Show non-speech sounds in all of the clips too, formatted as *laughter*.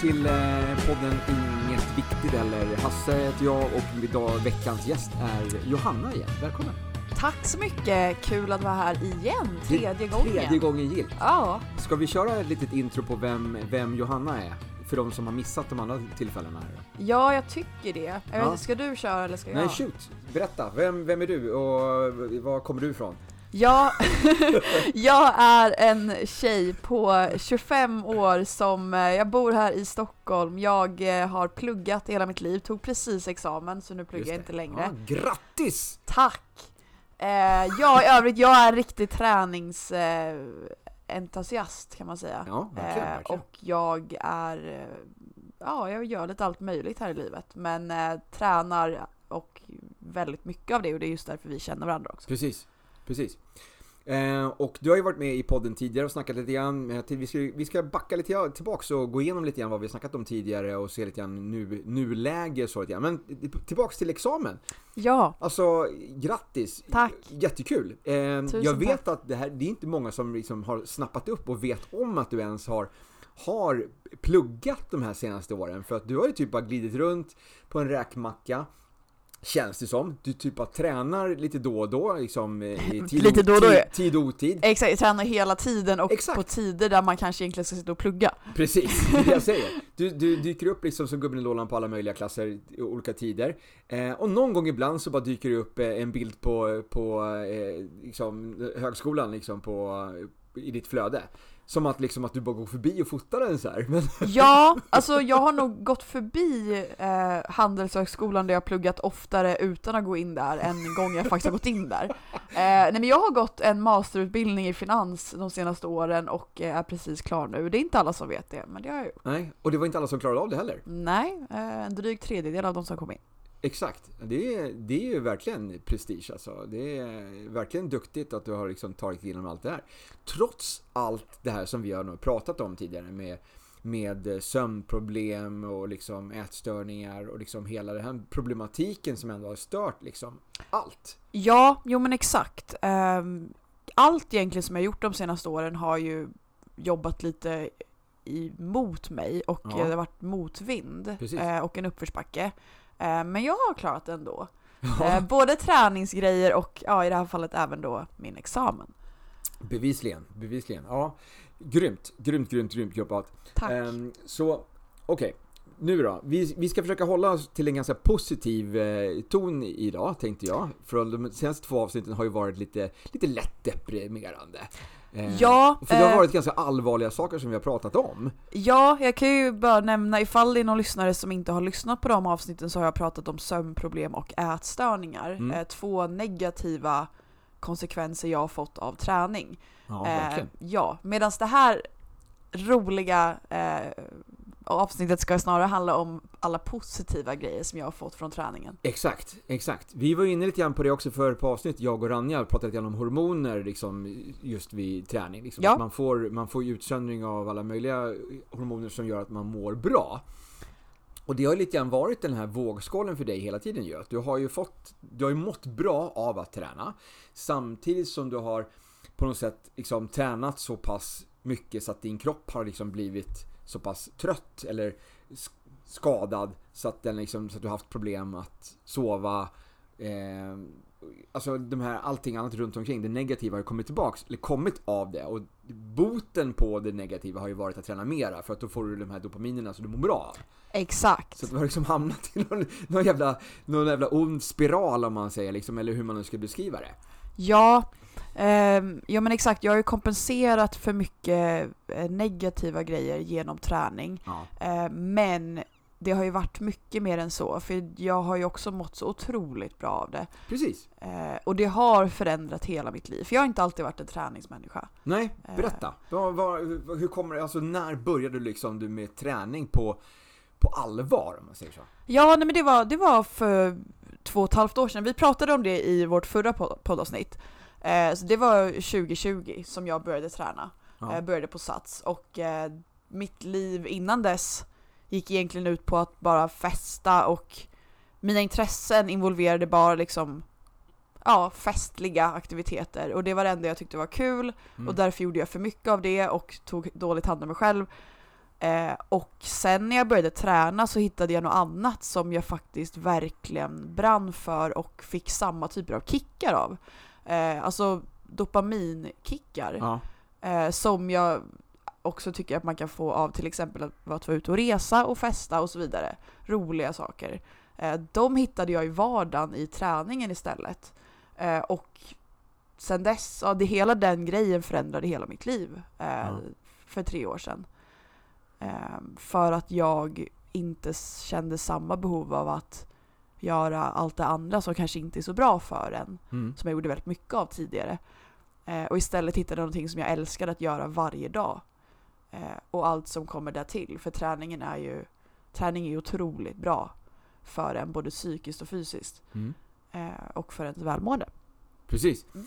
Till eh, podden Inget Viktigt eller Hasse heter jag och idag veckans gäst är Johanna igen. Välkommen! Tack så mycket! Kul att vara här igen, tredje gången. Tredje gången gillt. Ja. Ska vi köra ett litet intro på vem, vem Johanna är? För de som har missat de andra tillfällena här. ja, jag tycker det. Jag vet, Ja. Ska du köra eller ska jag? Nej, shoot! Berätta, vem, vem är du och var kommer du ifrån? Ja, *laughs* jag är en tjej på 25 år som, eh, jag bor här i Stockholm, jag eh, har pluggat hela mitt liv, tog precis examen så nu pluggar jag inte längre. Ja, grattis! Tack! Eh, ja, i övrigt, jag är en riktig träningsentusiast eh, kan man säga. Ja, verkligen, Eh, verkligen. och jag är, eh, ja, jag gör lite allt möjligt här i livet, men tränar och väldigt mycket av det och det är just därför vi känner varandra också. Precis, precis. Eh, och du har ju varit med i podden tidigare och snackat lite grann, vi, ska, vi ska backa lite tillbaks och gå igenom lite grann vad vi snackat om tidigare och se lite grann nu, nuläge så lite grann. Men tillbaks till examen. Ja, Alltså, grattis! Tack. Jättekul! Eh, Tusen jag vet att det här, det är inte många som liksom har snappat upp och vet om att du ens har har pluggat de här senaste åren för att du har ju typ bara glidit runt på en räkmacka Känns det som. Du typ bara tränar lite då och då liksom i *laughs* tid, Lite då och då, tid, tid och otid. exakt, tränar hela tiden och Exakt. på tider där man kanske egentligen ska sitta och plugga. Precis, det är det jag säger. *laughs* Du, du dyker upp liksom som gubben i lådan på alla möjliga klasser i olika tider. Eh, och någon gång ibland så bara dyker det upp eh, en bild på, på eh, liksom, högskolan liksom på, i ditt flöde. Som att, liksom, att du bara går förbi och fotar den så här. Men, *laughs* Ja, alltså jag har nog gått förbi eh, Handelshögskolan där jag pluggat oftare utan att gå in där än gång jag faktiskt har gått in där. Eh, nej men jag har gått en masterutbildning i finans de senaste åren och är precis klar nu. Det är inte alla som vet det, men det har jag gjort. nej, och det var inte alla som klarade av det heller. Nej, eh, en dryg tredjedel av de som kom in. Exakt, det är, det är ju verkligen prestige alltså. Det är verkligen duktigt att du har liksom tagit igenom allt det här. Trots allt det här som vi har nu pratat om tidigare med, med sömnproblem och liksom ätstörningar och liksom hela den här problematiken som ändå har stört liksom allt. Ja, jo men exakt. Ehm, allt egentligen som jag gjort de senaste åren har ju jobbat lite emot mig och Ja. det har varit motvind Precis. eh, och en uppförsbacke. Eh, men jag har klarat det ändå. Eh, Ja, både träningsgrejer och ja, i det här fallet även då min examen. bevisligen, bevisligen. Ja, grymt, grymt, grymt, grymt jobbat. Tack. Ehm, så, okej. Nu då. Vi, vi ska försöka hålla oss till en ganska positiv eh, ton idag, tänkte jag. För de senaste två avsnitten har ju varit lite, lite lätt deprimerande. Eh, Ja, För det har eh, varit ganska allvarliga saker som vi har pratat om. Ja, jag kan ju bara nämna ifall det är någon lyssnare som inte har lyssnat på de avsnitten så har jag pratat om sömnproblem och ätstörningar. Mm. Eh, två negativa konsekvenser jag har fått av träning. Ja, Eh, verkligen. ja, medan det här roliga eh, avsnittet ska snarare handla om alla positiva grejer som jag har fått från träningen. Exakt, exakt. Vi var inne lite grann på det också för på avsnitt, jag och Ranja pratade lite grann om hormoner liksom, just vid träning. Liksom. Ja. Att man, får, man får utsöndring av alla möjliga hormoner som gör att man mår bra. Och det har ju lite grann varit den här vågskålen för dig hela tiden ju. Du har ju fått, du har ju mått bra av att träna. Samtidigt som du har på något sätt liksom tränat så pass mycket så att din kropp har liksom blivit så pass trött eller sk- skadad så att, den liksom, så att du har haft problem att sova. Eh, alltså de här, allting annat runt omkring, det negativa har ju kommit tillbaks, eller kommit av det. Och boten på det negativa har ju varit att träna mera för att då får du de här dopaminerna som du mår bra av. Exakt. Så att du har liksom hamnat i någon, någon, jävla, någon jävla ond spiral om man säger, liksom, eller hur man nu ska beskriva det. Ja, ja men exakt. Jag har ju kompenserat för mycket eh, negativa grejer genom träning. Ja. Eh, men det har ju varit mycket mer än så, för jag har ju också mått så otroligt bra av det. Precis. Eh, och det har förändrat hela mitt liv, för jag har inte alltid varit en träningsmänniska. Nej, berätta. Hur kommer det, alltså när började du liksom du med träning på, på allvar om man säger så? Ja, nej men det var, det var för två och ett halvt år sedan. Vi pratade om det i vårt förra pod- poddavsnitt. Eh, så det var 2020 som jag började träna. Ja. Eh, började på Sats. Och eh, mitt liv innan dess gick egentligen ut på att bara festa och mina intressen involverade bara liksom ja, festliga aktiviteter och det var det enda jag tyckte var kul Mm. och därför gjorde jag för mycket av det och tog dåligt hand om mig själv. Eh, och sen när jag började träna så hittade jag något annat som jag faktiskt verkligen brann för och fick samma typer av kickar av. Eh, alltså dopaminkickar. Ja. Eh, som jag också tycker att man kan få av till exempel att vara ute och resa och festa och så vidare. Roliga saker. Eh, de hittade jag i vardagen i träningen istället. Eh, och sen dess, ja, det, hela den grejen förändrade hela mitt liv eh, Ja. för tre år sedan. Eh, för att jag inte kände samma behov av att göra allt det andra som kanske inte är så bra för en Mm. som jag gjorde väldigt mycket av tidigare. Eh, och istället hittade någonting som jag älskar att göra varje dag. Eh, och allt som kommer där till. För träningen är ju träning är otroligt bra för en både psykiskt och fysiskt. Mm. Eh, och för ens välmående. Precis. Mm.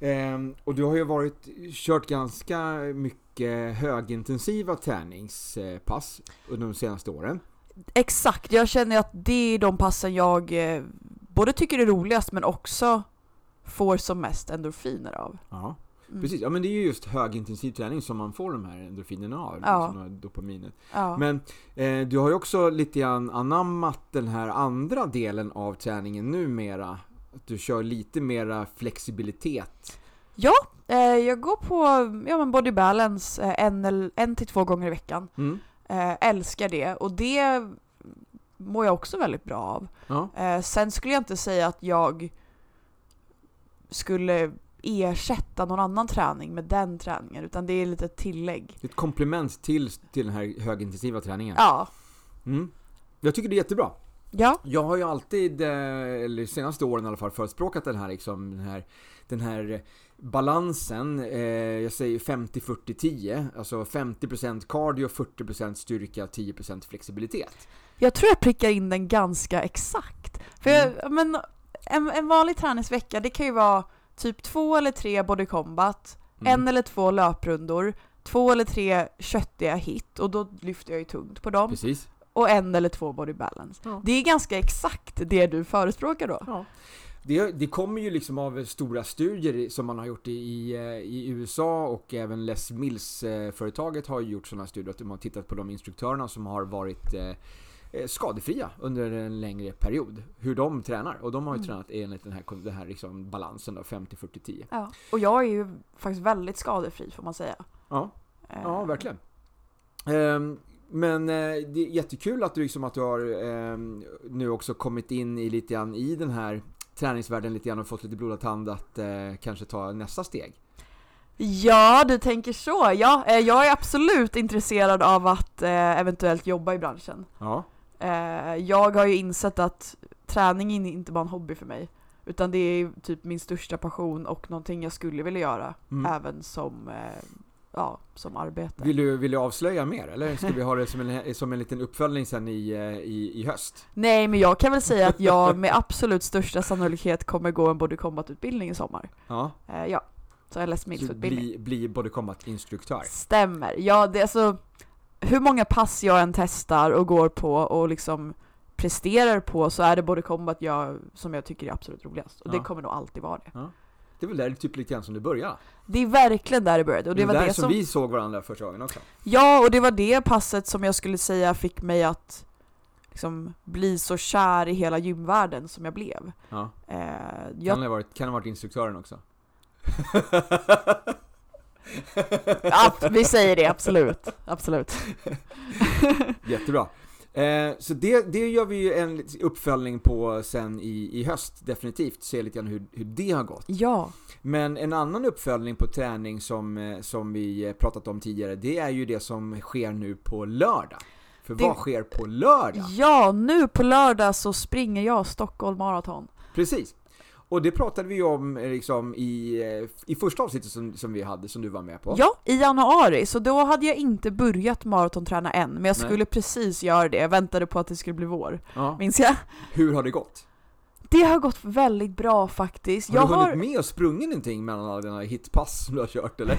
Ehm, och du har ju varit, kört ganska mycket högintensiva träningspass under de senaste åren. Exakt, jag känner att det är de passen jag eh, både tycker är roligast men också får som mest endorfiner av. Ja, Mm. precis. Ja, men det är ju just högintensiv träning som man får de här endorfinerna av. Ja. Liksom, dopaminet. Ja. Men eh, du har ju också lite grann anammat den här andra delen av träningen numera. Att du kör lite mera flexibilitet. Eh, jag går på ja, men body balance eh, en, en till två gånger i veckan. Mm. Eh, älskar det och det mår jag också väldigt bra av. Ja. Eh, sen skulle jag inte säga att jag skulle ersätta någon annan träning med den träningen utan det är lite ett tillägg. Ett komplement till, till den här högintensiva träningen. Ja. Mm. Jag tycker det är jättebra. Ja. Jag har ju alltid, eh, eller senaste åren i alla fall, förespråkat den här, liksom, den här, den här balansen. Eh, jag säger 50-40-10. Alltså 50% cardio, 40% styrka, 10% flexibilitet. Jag tror jag prickar in den ganska exakt. För Mm. jag, men, en, en vanlig träningsvecka det kan ju vara typ två eller tre body combat, Mm. en eller två löprundor, två eller tre köttiga hit och då lyfter jag ju tungt på dem. Precis. och en eller två body balance. Ja. Det är ganska exakt det du förespråkar då. Ja. Det, det kommer ju liksom av stora studier som man har gjort i, i, eh, i USA och även Les Mills-företaget har gjort sådana studier. Att de har tittat på de instruktörerna som har varit eh, eh, skadefria under en längre period. Hur de tränar. Och de har ju Mm. tränat enligt den här, den här liksom balansen då, 50-40-10. Ja. Och jag är ju faktiskt väldigt skadefri får man säga. Ja, Eh, ja verkligen. Ehm, men eh, det är jättekul att du, liksom, att du har ehm, nu också kommit in i lite grann i den här träningsvärlden lite grann och fått lite blodad tand att eh, kanske ta nästa steg. Ja, du tänker så. Ja, eh, jag är absolut intresserad av att eh, eventuellt jobba i branschen. Ja. Eh, jag har ju insett att träning är inte bara en hobby för mig. Utan det är typ min största passion och någonting jag skulle vilja göra Mm. även som, eh, ja, som arbete. Vill, du, vill du avslöja mer eller ska vi ha det som en, som en liten uppföljning sen i, eh, i, i höst? Nej, men jag kan väl säga att jag med absolut största sannolikhet kommer gå en body combat-utbildning i sommar. Ja. Eh, ja, så en Les Så Mills-utbildning. bli, bli body combat instruktör. Stämmer. Ja, det är alltså hur många pass jag än testar och går på och liksom presterar på så är det body combat jag, som jag tycker är absolut roligast. Och Ja. det kommer nog alltid vara det. Det är väl där typ lite grann som det började? Det är verkligen där det började. Och det det var där det som, som, vi såg varandra första gången också. Ja, och det var det passet som jag skulle säga fick mig att liksom bli så kär i hela gymvärlden som jag blev. Ja. Eh, Kan, jag, det ha varit, kan det ha varit instruktören också? ja, vi säger det, absolut. Absolut. *laughs* Jättebra. Eh, så det, det gör vi ju en uppföljning på sen i, i höst, definitivt. Se lite grann hur, hur det har gått. Ja, Men en annan uppföljning på träning som, eh, som vi pratat om tidigare, det är ju det som sker nu på lördag. För Det- vad sker på lördag? ja, nu på lördag så springer jag Stockholm Marathon. Precis. Och det pratade vi om eh, liksom, i, eh, i första avsnittet som, som vi hade, som du var med på. Ja, i januari, så då hade jag inte börjat maratonträna än, men jag Nej. skulle precis göra det. Jag väntade på att det skulle bli vår, Ja. minns jag. Hur har det gått? Det har gått väldigt bra faktiskt. Har jag du hunnit med och sprungit någonting mellan alla dina hitpass som du har kört eller?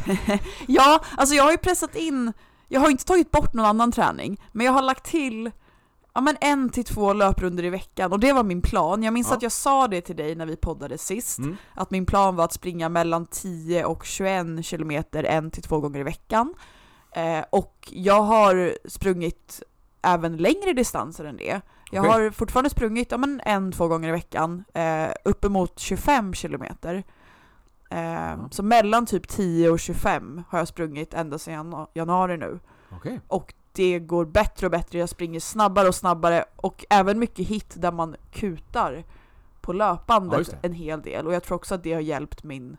*laughs* Ja, alltså jag har ju pressat in, jag har inte tagit bort någon annan träning, men jag har lagt till ja, men en till två löprunder i veckan och det var min plan. Jag minns Ja. att jag sa det till dig när vi poddade sist, Mm. att min plan var att springa mellan 10 och 21 kilometer en till två gånger i veckan. Eh, och jag har sprungit även längre distanser än det. Jag Okej. har fortfarande sprungit ja, men en, två gånger i veckan, eh, uppemot 25 kilometer. Eh, Ja. Så mellan typ 10 och 25 har jag sprungit ända sedan janu- januari nu. Okej. Och det går bättre och bättre, jag springer snabbare och snabbare och även mycket hit där man kutar på Ja, löpbandet just det. en hel del. Och jag tror också att det har hjälpt min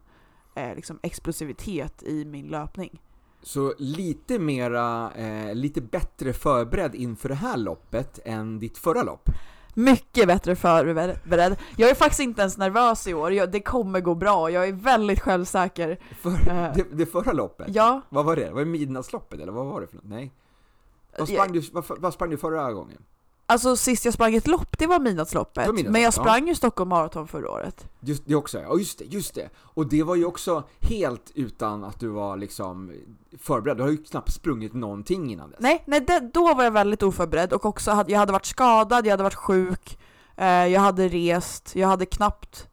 eh, liksom explosivitet i min löpning. Så lite mera, eh, lite bättre förberedd inför det här loppet än ditt förra lopp? Mycket bättre förberedd. Jag är faktiskt inte ens nervös i år, jag, det kommer gå bra, jag är väldigt självsäker. För, Eh. det, det förra loppet? Ja, Vad var det? Var det midnattsloppet eller vad var det för något? Nej? Vad sprang, du, vad, vad sprang du förra gången? alltså sist jag sprang ett lopp, det var midnattsloppet. Men jag ja. sprang ju Stockholm Marathon förra året. Just det också, ja just det, just det. Och det var ju också helt utan att du var liksom förberedd. Du har ju knappt sprungit någonting innan dess. Nej, nej det, då var jag väldigt oförberedd och också hade, jag hade varit skadad, jag hade varit sjuk, eh, jag hade rest, jag hade knappt...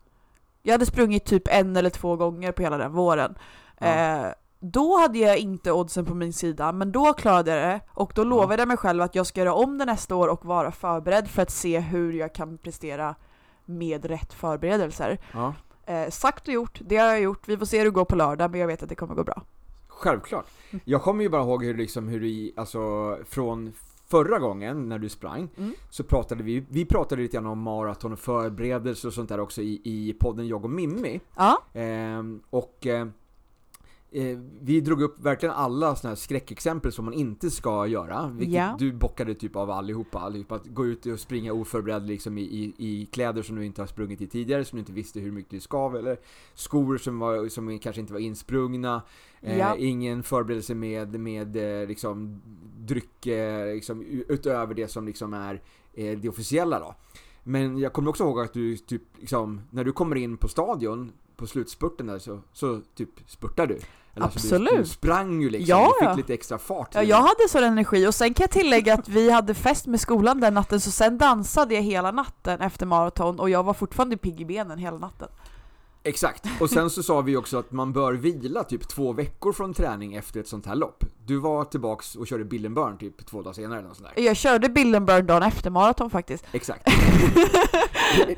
Jag hade sprungit typ en eller två gånger på hela den våren. Ja. Eh, då hade jag inte oddsen på min sida, men då klarade jag det och då lovade jag mig själv att jag ska göra om det nästa år och vara förberedd för att se hur jag kan prestera med rätt förberedelser. Ja, Eh, sagt och gjort, det har jag gjort. Vi får se hur det går på lördag, men jag vet att det kommer gå bra. självklart. Jag kommer ju bara ihåg hur liksom, hur du, alltså från förra gången när du sprang, Mm. så pratade vi, vi pratade lite grann om maraton och förberedelser och sånt där också i, i podden Jag och Mimmi. Ja, Ehm, och eh, eh, vi drog upp verkligen alla såna här skräckexempel som man inte ska göra, vilket Ja. du bockade typ av allihopa, allihopa. Att gå ut och springa oförberedd liksom i, i, i kläder som du inte har sprungit i tidigare, som du inte visste hur mycket du skav, eller skor som, var, som kanske inte var insprungna, eh, Ja. ingen förberedelse med, med eh, liksom dryck liksom, utöver det som liksom är eh, det officiella då. Men jag kommer också ihåg att du typ liksom, när du kommer in på stadion på slutspurten där så, så typ spurtar du. Alltså, du, du Absolut. sprang ju liksom, Ja, du fick lite extra fart. Ja, jag hade sån energi och sen kan jag tillägga att vi hade fest med skolan den natten så sen dansade jag hela natten efter maraton och jag var fortfarande pigg i benen hela natten. Exakt, och sen så sa vi också att man bör vila typ två veckor från träning efter ett sånt här lopp. Du var tillbaks och körde Billenburn typ två dagar senare eller något sånt där. Jag körde Billenburn dagen efter maraton faktiskt. Exakt. *laughs*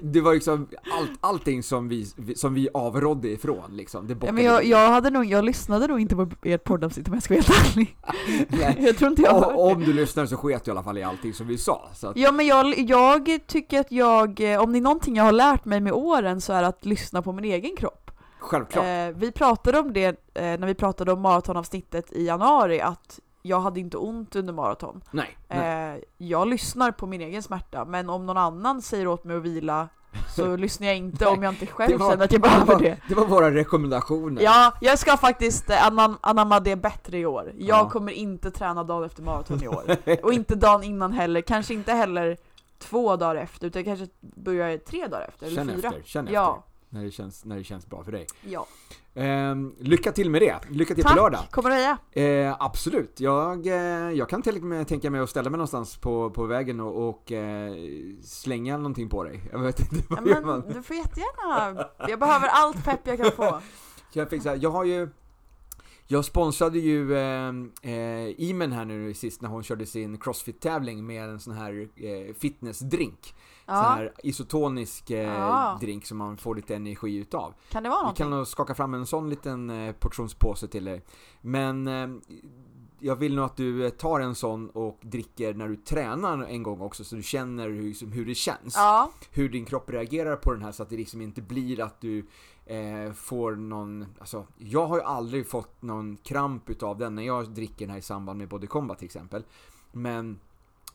det, var liksom allt, allting som vi, som vi avrådde ifrån liksom. Det Ja, men jag, jag, hade nog, jag lyssnade nog inte på ert poddavsnitt om jag ska vara helt ärlig. *laughs* Nej. Jag tror inte jag hörde om du lyssnar så sket du i alla fall i allting som vi sa. Så att, Ja men jag, jag tycker att jag, om det är någonting jag har lärt mig med åren så är att lyssna på min egen kropp. självklart. Eh, vi pratade om det eh, när vi pratade om maratonavsnittet i januari, att jag hade inte ont under maraton. nej, nej. Eh, jag lyssnar på min egen smärta, men om någon annan säger åt mig att vila så *laughs* lyssnar jag inte om jag inte själv Det var- känner att jag det, behöver var, det. det var våra rekommendationer. Ja, jag ska faktiskt eh, anam anamma det bättre i år. Jag Ja. kommer inte träna dagen efter maraton i år. *laughs* Och inte dagen innan heller, kanske inte heller två dagar efter, utan kanske börjar tre dagar efter, eller Känn fyra. efter, känn Ja, efter. När det, känns, när det känns bra för dig. ja. Ehm, lycka till med det. Lycka till Tack! på lördag. Kommer du heja? Eh, absolut. Jag, eh, jag kan till och med tänka mig att ställa mig någonstans på, på vägen och, och eh, slänga någonting på dig. Jag vet inte *laughs* Ja, vad gör men man? du får jättegärna, jag behöver allt pepp jag kan få. *laughs* Jag, fick jag har ju jag sponsrade ju eh, eh, Imen här nu sist när hon körde sin crossfit-tävling med en sån här eh, fitnessdrink. Sån Ja, här isotonisk eh, Ja. drink som man får lite energi utav. kan det vara Vi någonting? kan nog skaka fram en sån liten eh, portionspåse till dig. Men eh, jag vill nog att du eh, tar en sån och dricker när du tränar en gång också så du känner hur, hur det känns. Ja, Hur din kropp reagerar på den här så att det liksom inte blir att du eh, får någon, alltså jag har ju aldrig fått någon kramp utav den när jag dricker den här i samband med body combat till exempel. Men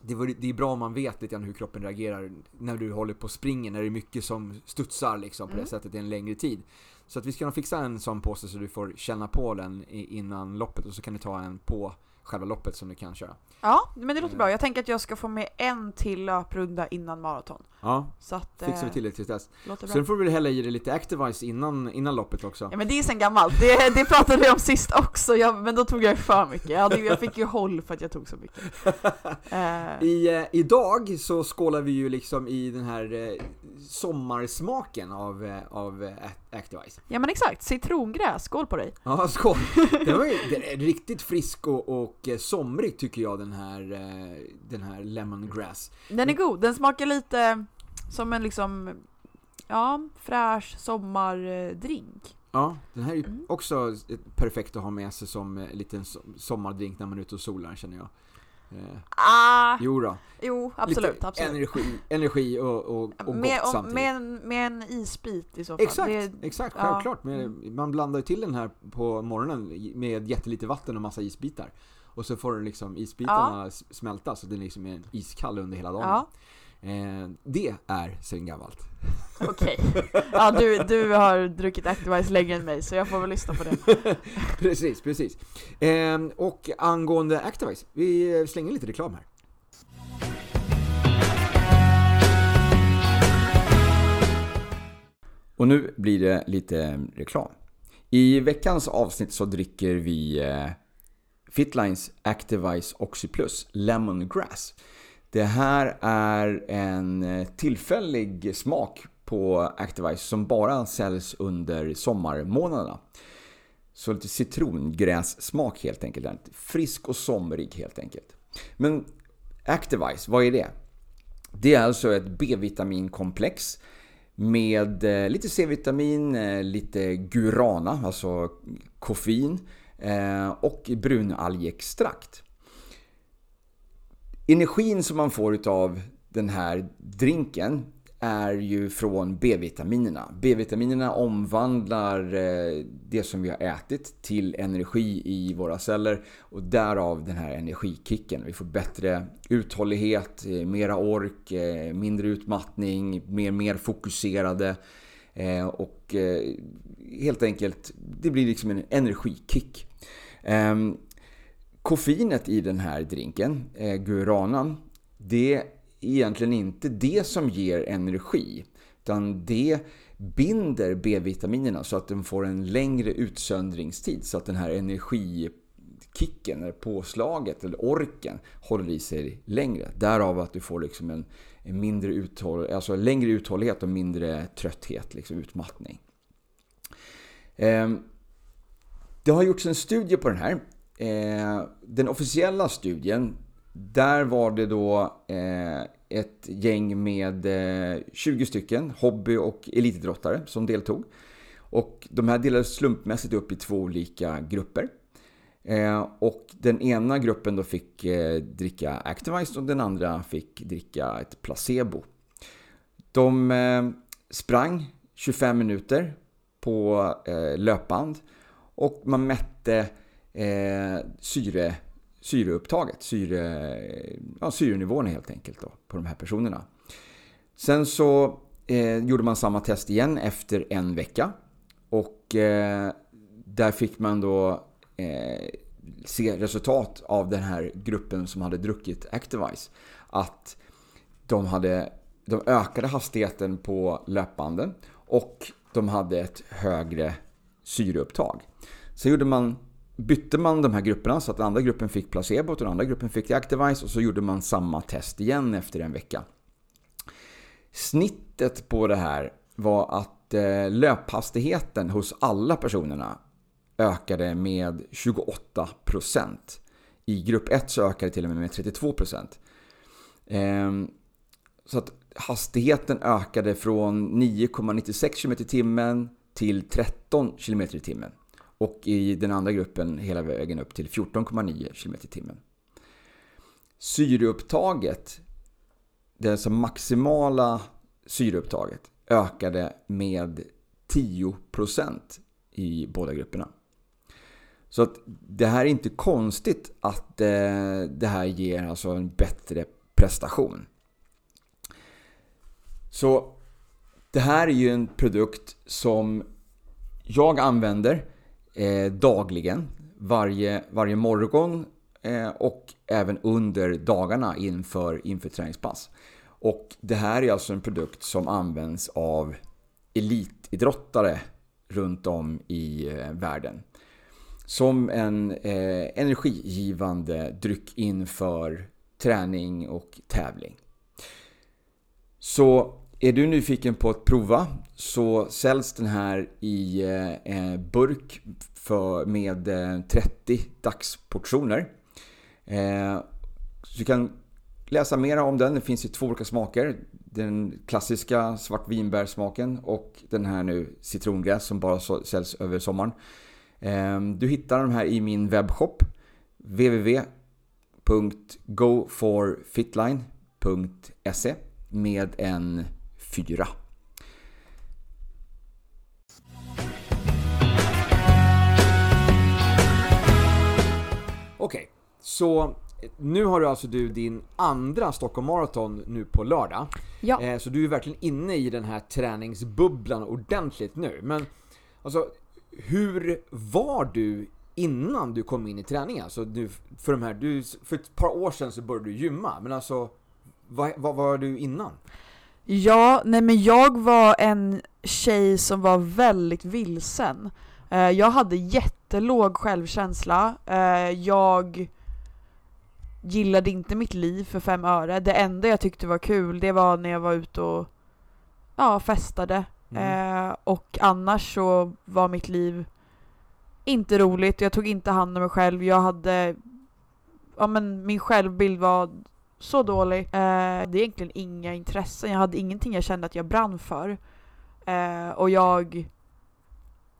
det, var, det är bra om man vet lite grann hur kroppen reagerar när du håller på och springer, när det är mycket som studsar liksom på Mm. det sättet i en längre tid. Så att vi ska nog fixa en sån påse så du får känna på den innan loppet och så kan du ta en på själva loppet som du kan köra. ja, men det låter bra. Jag tänker att jag ska få med en till löprunda innan maraton. Ja, Så att, fixar vi eh, till det till dess. låter bra. Sen får väl hälla i dig lite Activise innan, innan loppet också. Ja men det är sen gammalt, det, det pratade vi om sist också, jag, men då tog jag för mycket. Jag, jag fick ju håll för att jag tog så mycket. *laughs* Eh, I, eh, idag så skålar vi ju liksom i den här eh, sommarsmaken av, eh, av eh, Activise. Ja men exakt, citrongräs, skål på dig! Ja, skål! Den var ju är riktigt frisk och, och eh, somrig tycker jag den här, den här lemongrass. Den är god, den smakar lite som en liksom, ja, fräsch sommardrink. Ja, den här är ju mm. också perfekt att ha med sig som en liten sommardrink när man är ute och solar känner jag. Eh, ah, jo då. Jo, absolut. Lite absolut. Energi, energi och, och, och med, gott samtidigt. Med en, med en isbit i så fall. Exakt, det, exakt självklart. Ja. Mm. Man blandar ju till den här på morgonen med jättelite vatten och massa isbitar. Och så får den liksom isbitarna ja. smälta så den liksom är iskall under hela dagen. Ja. Eh, det är sen gammalt. Okej. Okay. Ja, du, du har druckit Activise längre än mig, så jag får väl lyssna på det. *laughs* precis, precis. Eh, och angående Activise, vi slänger lite reklam här. Och nu blir det lite reklam. I veckans avsnitt så dricker vi eh, Fitlines Activise Oxyplus Lemongrass. Det här är en eh, tillfällig smak på Activise som bara säljs under sommarmånaderna. Så lite citrongrässmak helt enkelt. Frisk och somrig helt enkelt. Men Activise, vad är det? Det är alltså ett B-vitaminkomplex med eh, lite C-vitamin, eh, lite gurana, alltså koffein och brunalgextrakt. Energin som man får av den här drinken är ju från B-vitaminerna. B-vitaminerna omvandlar eh, det som vi har ätit till energi i våra celler och därav den här energikicken. Vi får bättre uthållighet, eh, mera ork, eh, mindre utmattning, mer, mer fokuserade och helt enkelt, det blir liksom en energikick. Ehm, Koffeinet i den här drinken, eh, guaranan, det är egentligen inte det som ger energi. Utan det binder B-vitaminerna så att de får en längre utsöndringstid. Så att den här energikicken, eller påslaget eller orken håller i sig längre. Därav att du får liksom en, en mindre uthåll, alltså längre uthållighet och mindre trötthet, liksom utmattning. Eh, det har gjorts en studie på den här Eh, den officiella studien, där var det då eh, ett gäng med eh, 20 stycken hobby och elitidrottare som deltog. Och de här delades slumpmässigt upp i två olika grupper. Eh, och den ena gruppen då fick eh, dricka Activized och den andra fick dricka ett placebo. De eh, sprang 25 minuter på eh, löpband och man mätte eh, syre, syreupptaget, syre, ja, syrenivån helt enkelt då, på de här personerna. Sen så eh, gjorde man samma test igen efter en vecka. Och eh, där fick man då eh, se resultat av den här gruppen som hade druckit Activise. Att de, hade, de ökade hastigheten på löpbanden och de hade ett högre syreupptag. Sen gjorde man bytte man de här grupperna så att den andra gruppen fick placebo och den andra gruppen fick Activise och så gjorde man samma test igen efter en vecka. Snittet på det här var att eh, löphastigheten hos alla personerna ökade med 28%. I grupp 1 så ökade det till och med med 32%. Ehm, så att hastigheten ökade från 9,96 km i timmen till 13 km i timmen. Och i den andra gruppen hela vägen upp till 14,9 km h Syreupptaget, det alltså maximala syreupptaget, ökade med 10% i båda grupperna. Så att det här är inte konstigt att eh, det här ger alltså en bättre prestation. Så det här är ju en produkt som jag använder eh, dagligen, varje, varje morgon eh, och även under dagarna inför, inför träningspass. Och det här är alltså en produkt som används av elitidrottare runt om i eh, världen. Som en eh, energigivande dryck inför träning och tävling. Så är du nyfiken på att prova så säljs den här i eh, burk för, med eh, 30 dagsportioner. Eh, så du kan läsa mer om den. Det finns i två olika smaker. Den klassiska svartvinbärssmaken och den här nu citrongräs som bara säljs över sommaren. Eh, du hittar de här i min webbshop www.goforfitline.se med en 4. Okej, okay, så nu har du alltså du din andra Stockholm Marathon nu på lördag. Ja. Eh, så du är verkligen inne i den här träningsbubblan ordentligt nu. Men alltså, hur var du innan du kom in i träningen? Alltså, du, för, de här, du, för ett par år sedan så började du gymma, men alltså, vad, vad var du innan? Ja, nej men jag var en tjej som var väldigt vilsen. Eh, jag hade jättelåg självkänsla. Eh, jag gillade inte mitt liv för fem öre. Det enda jag tyckte var kul, det var när jag var ute och ja, festade. Mm. Eh, och annars så var mitt liv inte roligt. Jag tog inte hand om mig själv. Jag hade, ja men min självbild var så dålig. Eh, det är egentligen inga intressen. Jag hade ingenting jag kände att jag brann för. Eh, och jag,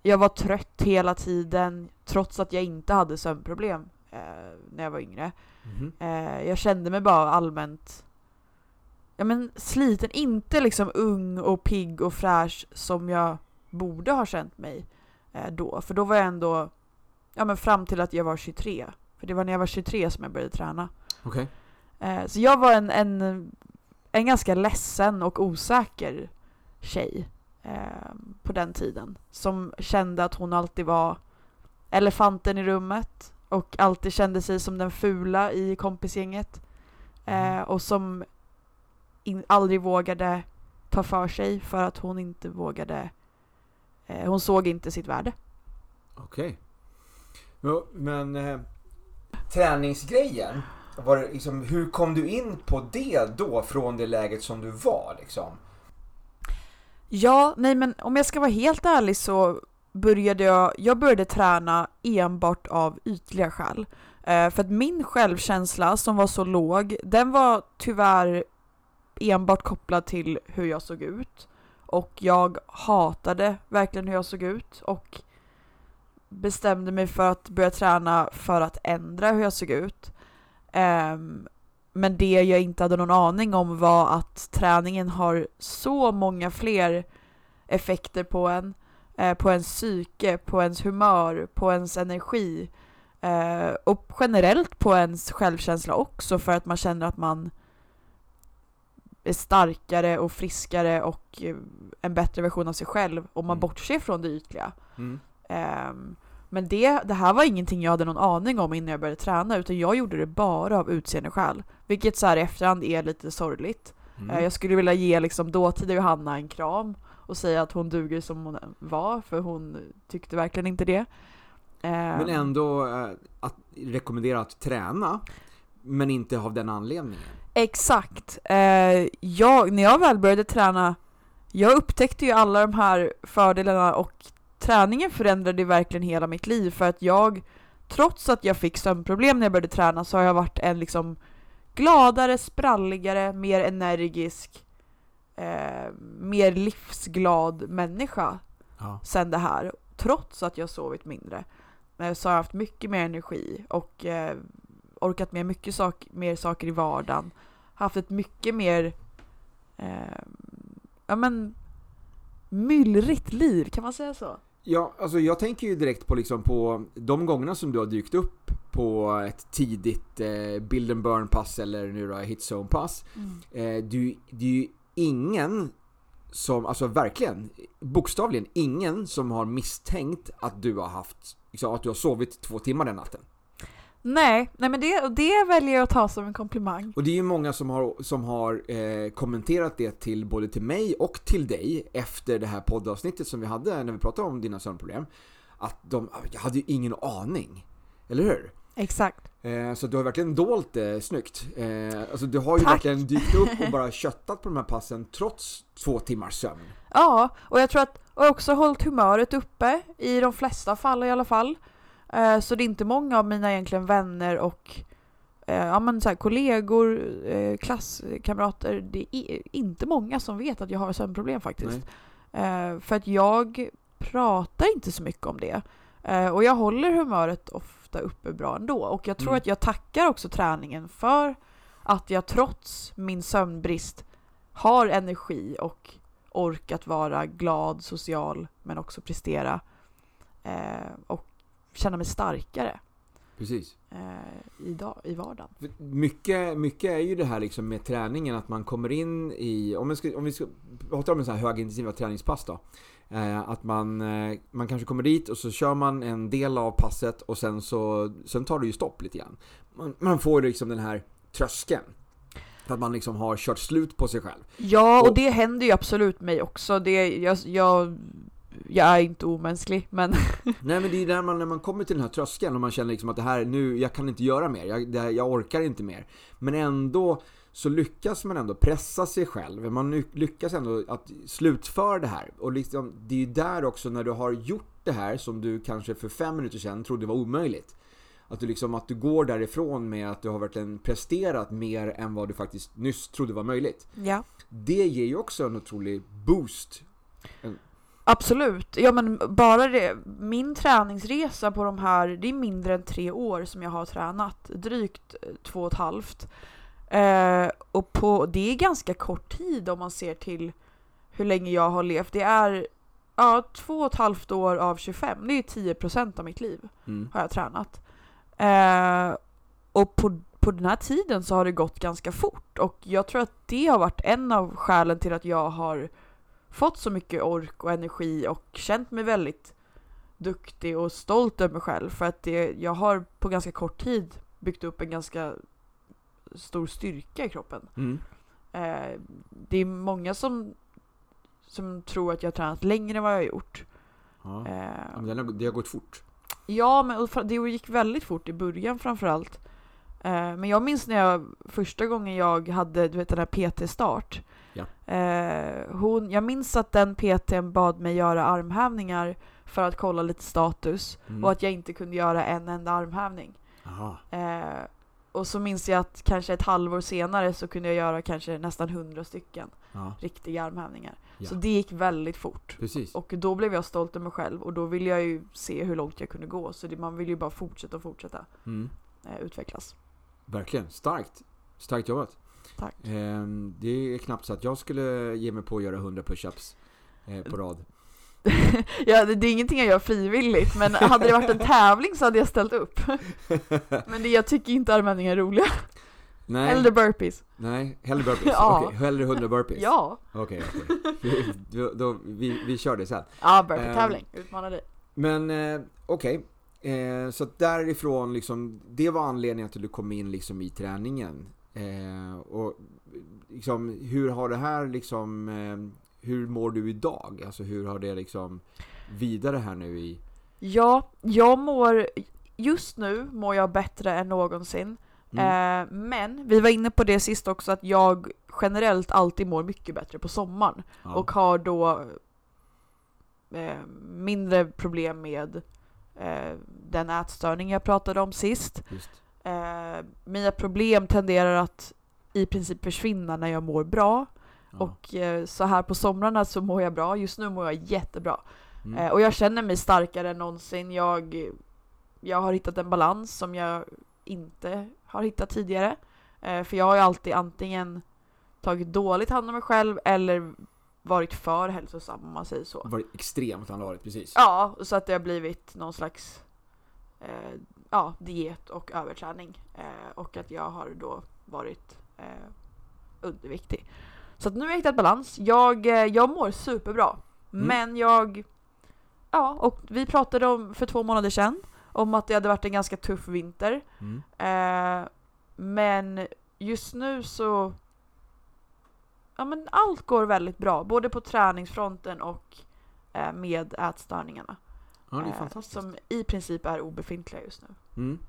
jag var trött hela tiden trots att jag inte hade sömnproblem eh, när jag var yngre. Mm -hmm. jag kände mig bara allmänt ja, men sliten. Inte liksom ung och pigg och fräsch som jag borde ha känt mig eh, då. För då var jag ändå ja, men fram till att jag var 23. För det var när jag var 23 som jag började träna. Okay. Eh, så jag var en, en, en ganska ledsen och osäker tjej eh, på den tiden. Som kände att hon alltid var elefanten i rummet och alltid kände sig som den fula i kompisgänget. Mm. Eh, och som in, aldrig vågade ta för sig för att hon inte vågade eh, hon såg inte sitt värde. Okej. Okay. Men eh, träningsgrejen var det liksom, hur kom du in på det då från det läget som du var liksom? Ja, nej men om jag ska vara helt ärlig så började jag, jag började träna enbart av ytliga skäl. Eh, för att min självkänsla som var så låg, den var tyvärr enbart kopplad till hur jag såg ut. Och jag hatade verkligen hur jag såg ut och bestämde mig för att börja träna för att ändra hur jag såg ut. Um, men det jag inte hade någon aning om var att träningen har så många fler effekter på en, eh, på ens psyke, på ens humör, på ens energi eh, och generellt på ens självkänsla också för att man känner att man är starkare och friskare och eh, en bättre version av sig själv om man mm. bortser från det ytliga. Mm. Um, men det, det här var ingenting jag hade någon aning om innan jag började träna utan jag gjorde det bara av utseendeskäl. Vilket så här i efterhand är lite sorgligt. Mm. Eh, jag skulle vilja ge liksom dåtida Johanna en kram och säga att hon duger som hon var för hon tyckte verkligen inte det. Men ehm. ändå eh, att rekommendera att träna men inte av den anledningen. Exakt. Eh, jag, när jag väl började träna jag upptäckte ju alla de här fördelarna och träningen förändrade verkligen hela mitt liv för att jag, trots att jag fick sömnproblem när jag började träna så har jag varit en liksom gladare, spralligare, mer energisk, eh, mer livsglad människa ja. sen det här. Trots att jag sovit mindre eh, så har jag haft mycket mer energi och eh, orkat med mycket sak, mer saker i vardagen. Haft ett mycket mer eh, ja men myllrigt liv, kan man säga så? Ja, alltså jag tänker ju direkt på liksom på de gångerna som du har dykt upp på ett tidigt eh, build and burn pass eller nu då hitzone pass. Mm. Eh, du, det är ju ingen som, alltså verkligen, bokstavligen ingen som har misstänkt att du har haft, liksom, att du har sovit två timmar den natten. Nej, nej men det, det väljer jag att ta som en komplimang. Och det är ju många som har, som har eh, kommenterat det till både till mig och till dig efter det här poddavsnittet som vi hade när vi pratade om dina sömnproblem. Att de, jag hade ju ingen aning. Eller hur? Exakt. Eh, så du har verkligen dolt det snyggt. Eh, alltså du har ju Tack. verkligen dykt upp och bara *laughs* köttat på de här passen trots två timmars sömn. Ja, och jag tror att och också hållit humöret uppe i de flesta fall i alla fall. Eh, så det är inte många av mina egentligen vänner och eh, ja, men så här, kollegor, eh, klasskamrater, det är inte många som vet att jag har sömnproblem faktiskt. Eh, för att jag pratar inte så mycket om det. Eh, och jag håller humöret ofta uppe bra ändå. Och jag tror Mm. att jag tackar också träningen för att jag trots min sömnbrist har energi och ork att vara glad, social, men också prestera. Eh, och känna mig starkare Precis. eh, i, dag, i vardagen. Mycket, mycket är ju det här liksom med träningen, att man kommer in i, om vi ska, om vi ska prata om en sån här högintensiva träningspass då. Eh, att man, eh, man kanske kommer dit och så kör man en del av passet och sen så, sen tar det ju stopp lite grann. Man, man får ju liksom den här tröskeln. För att man liksom har kört slut på sig själv. Ja, och Och- det händer ju absolut mig också. Det, jag, jag, jag är inte omänsklig, men *laughs* Nej men det är ju där man, när man kommer till den här tröskeln och man känner liksom att det här, nu, jag kan inte göra mer, jag, här, jag orkar inte mer. Men ändå så lyckas man ändå pressa sig själv, man ly- lyckas ändå att slutföra det här. Och liksom, det är ju där också när du har gjort det här som du kanske för fem minuter sedan trodde var omöjligt. Att du liksom, att du går därifrån med att du har verkligen presterat mer än vad du faktiskt nyss trodde var möjligt. ja. Det ger ju också en otrolig boost. Absolut. Ja men bara det, min träningsresa på de här, det är mindre än tre år som jag har tränat. Drygt eh, två och ett halvt. Eh, och på, det är ganska kort tid om man ser till hur länge jag har levt. Det är ja, två och ett halvt år av 25, det är 10% av mitt liv Mm. har jag tränat. Eh, och på, på den här tiden så har det gått ganska fort och jag tror att det har varit en av skälen till att jag har fått så mycket ork och energi och känt mig väldigt duktig och stolt över mig själv för att det, jag har på ganska kort tid byggt upp en ganska stor styrka i kroppen. Mm. Eh, det är många som, som tror att jag har tränat längre än vad jag har gjort. Ja. Eh, men den har, det har gått fort. Ja, men det gick väldigt fort i början framförallt. Eh, men jag minns när jag första gången jag hade du vet, den här PT-start. Ja. Eh, hon, jag minns att den PTn bad mig göra armhävningar för att kolla lite status Mm. och att jag inte kunde göra en enda armhävning. Eh, och så minns jag att kanske ett halvår senare så kunde jag göra kanske nästan hundra stycken Ja, riktiga armhävningar. Ja. Så det gick väldigt fort. precis. Och då blev jag stolt över mig själv och då ville jag ju se hur långt jag kunde gå. Så det, man vill ju bara fortsätta och fortsätta Mm. eh, utvecklas. Verkligen, starkt. Starkt jobbat. Tack. Ehm, det är knappt så att jag skulle ge mig på att göra 100 push-ups eh, på rad. *laughs* ja, det, är ingenting jag gör frivilligt, men hade det varit en tävling så hade jag ställt upp. *laughs* men det, jag tycker inte armhävningar är roliga. Nej, Hellre burpees. nej, hellre burpees. *laughs* Ja. Okej, hellre 100 burpees. Ja. Okej, okej. Vi- då, vi, vi kör det sen. Ja, burpee-tävling. Utmana dig. Men eh, okej, eh, så därifrån liksom, det var anledningen till att du kom in liksom i träningen. Eh, och liksom, hur har det här liksom, eh, hur mår du idag? Alltså hur har det liksom vidare här nu i... Ja, jag mår... Just nu mår jag bättre än någonsin. Mm. Eh, men vi var inne på det sist också att jag generellt alltid mår mycket bättre på sommaren. Ja. och har då eh, mindre problem med eh, den ätstörning jag pratade om sist. Just. Eh, mina problem tenderar att i princip försvinna när jag mår bra. Ja. Och eh, så här på somrarna så mår jag bra. Just nu mår jag jättebra. Mm. Eh, och jag känner mig starkare än någonsin. Jag, jag har hittat en balans som jag inte har hittat tidigare. Eh, för jag har ju alltid antingen tagit dåligt hand om mig själv eller varit för hälsosam om man säger så. var extremt han varit, precis. Ja, så att det har blivit någon slags eh, ja, diet och överträning. Eh, och att jag har då varit eh, underviktig. Så att nu har jag hittat balans. Jag, eh, jag mår superbra. Mm. Men jag... Ja, och vi pratade om för två månader sedan om att det hade varit en ganska tuff vinter. Mm. Eh, men just nu så... Ja men allt går väldigt bra, både på träningsfronten och eh, med ätstörningarna. Ja, det är eh, fantastiskt. som i princip är obefintliga just nu. Mm.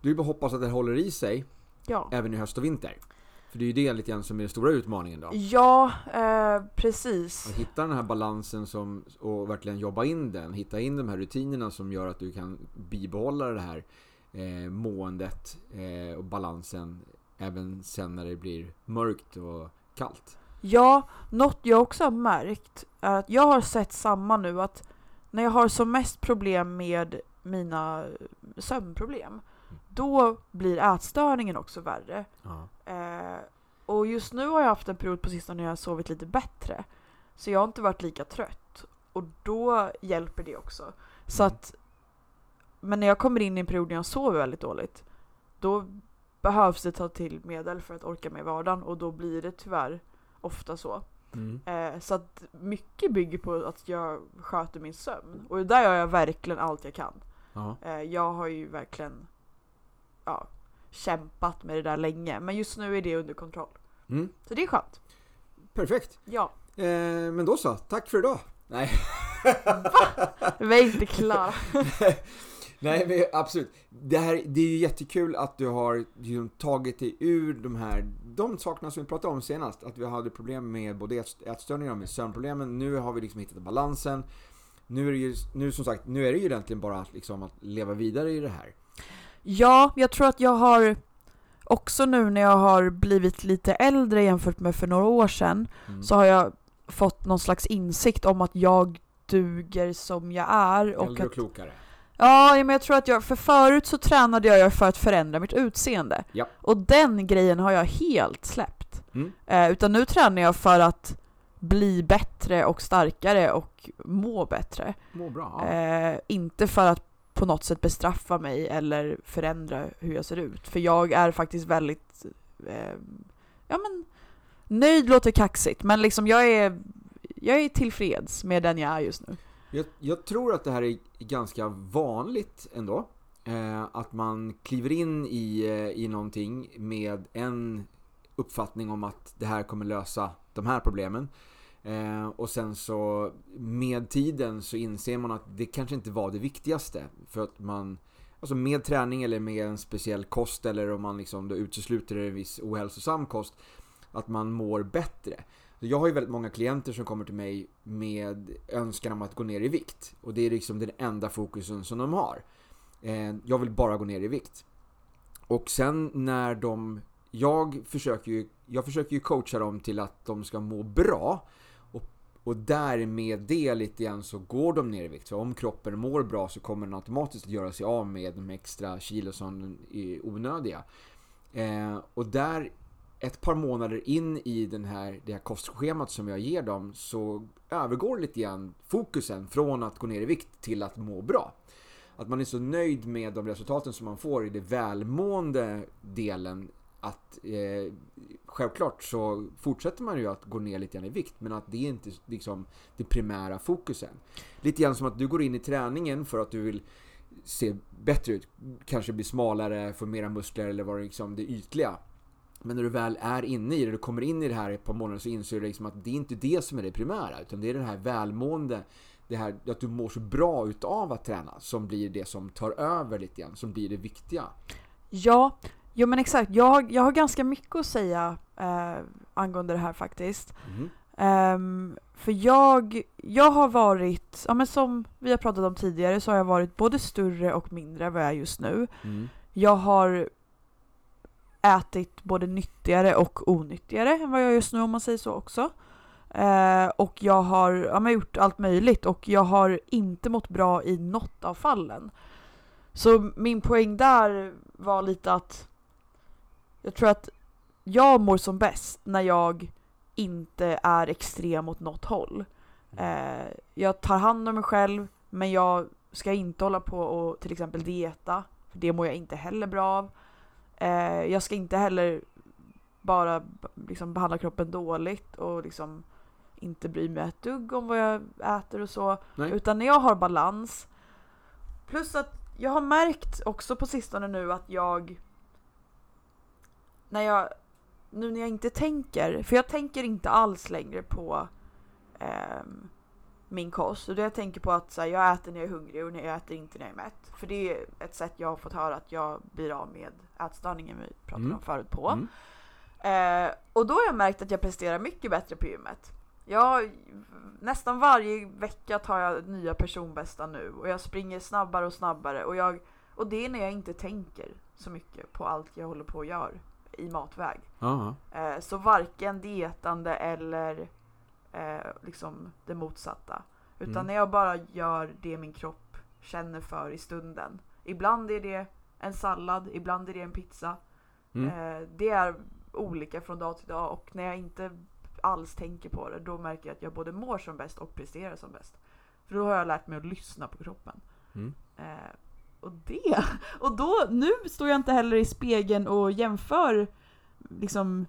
Då är bara hoppas att det håller i sig Ja. även i höst och vinter. För det är ju det lite grann som är den stora utmaningen då. Ja, eh, precis. Att hitta den här balansen som, och verkligen jobba in den. Hitta in de här rutinerna som gör att du kan bibehålla det här eh, måendet eh, och balansen även sen när det blir mörkt och kallt. Ja, något jag också har märkt är att jag har sett samma nu att när jag har som mest problem med mina sömnproblem, då blir ätstörningen också värre. Ja. Eh, och just nu har jag haft en period på sistone när jag har sovit lite bättre. Så jag har inte varit lika trött. Och då hjälper det också. Så Mm. att, men när jag kommer in i en period när jag sover väldigt dåligt, då behövs det ta till medel för att orka med vardagen och då blir det tyvärr ofta så. Mm. Eh, så att mycket bygger på att jag sköter min sömn. Och där gör jag verkligen allt jag kan. Ja. Eh, jag har ju verkligen ja, kämpat med det där länge. Men just nu är det under kontroll. Mm. Så det är skönt. Perfekt. Ja, Eh, men då så, tack för idag. Nej. *laughs* vi är inte klara. *laughs* Nej men absolut. Det, här, det är ju jättekul att du har liksom tagit dig ur de här de sakerna som vi pratade om senast. Att vi hade problem med både ät- ätstörningar och med sömnproblemen. Nu har vi liksom hittat balansen. Nu är det ju, nu som sagt, nu är det ju egentligen bara liksom att leva vidare i det här. Ja, jag tror att jag har också nu när jag har blivit lite äldre jämfört med för några år sedan Mm. så har jag fått någon slags insikt om att jag duger som jag är. Och Äldre att, och klokare. ja, men jag tror att jag, för förut så tränade jag för att förändra mitt utseende. Ja. Och den grejen har jag helt släppt. Mm. Eh, utan nu tränar jag för att bli bättre och starkare och må bättre. Må bra. Eh, inte för att på något sätt bestraffa mig eller förändra hur jag ser ut. För jag är faktiskt väldigt, eh, ja men, nöjd låter kaxigt, men liksom jag är, jag är tillfreds med den jag är just nu. Jag, jag tror att det här är ganska vanligt ändå. Eh, att man kliver in i, eh, i någonting med en uppfattning om att det här kommer lösa de här problemen. Eh, och sen så med tiden så inser man att det kanske inte var det viktigaste. För att man, alltså med träning eller med en speciell kost eller om man liksom då utesluter en viss ohälsosam kost, att man mår bättre. Jag har ju väldigt många klienter som kommer till mig med önskan om att gå ner i vikt. Och det är liksom den enda fokusen som de har. Eh, jag vill bara gå ner i vikt. Och sen när de... Jag försöker ju, jag försöker ju coacha dem till att de ska må bra. Och, därmed det lite grann så går de ner i vikt. Så om kroppen mår bra så kommer den automatiskt att göra sig av med de extra kilo som är onödiga. Eh, och där ett par månader in i den här, det här kostschemat som jag ger dem så övergår lite grann fokusen från att gå ner i vikt till att må bra. Att man är så nöjd med de resultaten som man får i det välmående delen att eh, självklart så fortsätter man ju att gå ner lite grann i vikt men att det är inte liksom det primära fokusen. Lite grann som att du går in i träningen för att du vill se bättre ut, kanske bli smalare, få mera muskler eller vad det liksom det ytliga. Men när du väl är inne i det, du kommer in i det här ett par månader så inser du liksom att det är inte det som är det primära utan det är det här välmående det här att du mår så bra utav att träna som blir det som tar över lite grann, som blir det viktiga. Ja, jo men exakt. Jag, jag har ganska mycket att säga eh, angående det här faktiskt. Mhm. Ehm, för jag, jag har varit, ja men som vi har pratat om tidigare så har jag varit både större och mindre än vad jag är just nu. Mm. Jag har ätit både nyttigare och onyttigare än vad jag gör just nu om man säger så också. Eh, och jag har ja, men gjort allt möjligt och jag har inte mått bra i något av fallen. Så min poäng där var lite att jag tror att jag mår som bäst när jag inte är extrem åt något håll. Eh, jag tar hand om mig själv men jag ska inte hålla på och till exempel dieta. För det mår jag inte heller bra av. Eh, jag ska inte heller bara liksom behandla kroppen dåligt och liksom inte bry mig ett dugg om vad jag äter och så. Nej. Utan när jag har balans. Plus att jag har märkt också på sistone nu att jag när jag nu när jag inte tänker, för jag tänker inte alls längre på ehm, min kost. Och det jag tänker på att så här, jag äter när jag är hungrig och när jag äter inte när jag är mätt. För det är ett sätt jag har fått höra att jag blir av med ätstörningen vi pratade Mm. om förut på. Mm. Eh, och då har jag märkt att jag presterar mycket bättre på gymmet. Jag, nästan varje vecka tar jag nya personbästa nu och jag springer snabbare och snabbare och, jag, och det är när jag inte tänker så mycket på allt jag håller på och gör i matväg. Ja, Eh, så varken dietande eller eh, liksom det motsatta. Utan Mm. när jag bara gör det min kropp känner för i stunden. Ibland är det en sallad, ibland är det en pizza. Mm. Eh, det är olika från dag till dag och när jag inte alls tänker på det då märker jag att jag både mår som bäst och presterar som bäst. För då har jag lärt mig att lyssna på kroppen. Mm. Och det, *laughs* och då, nu står jag inte heller i spegeln och jämför liksom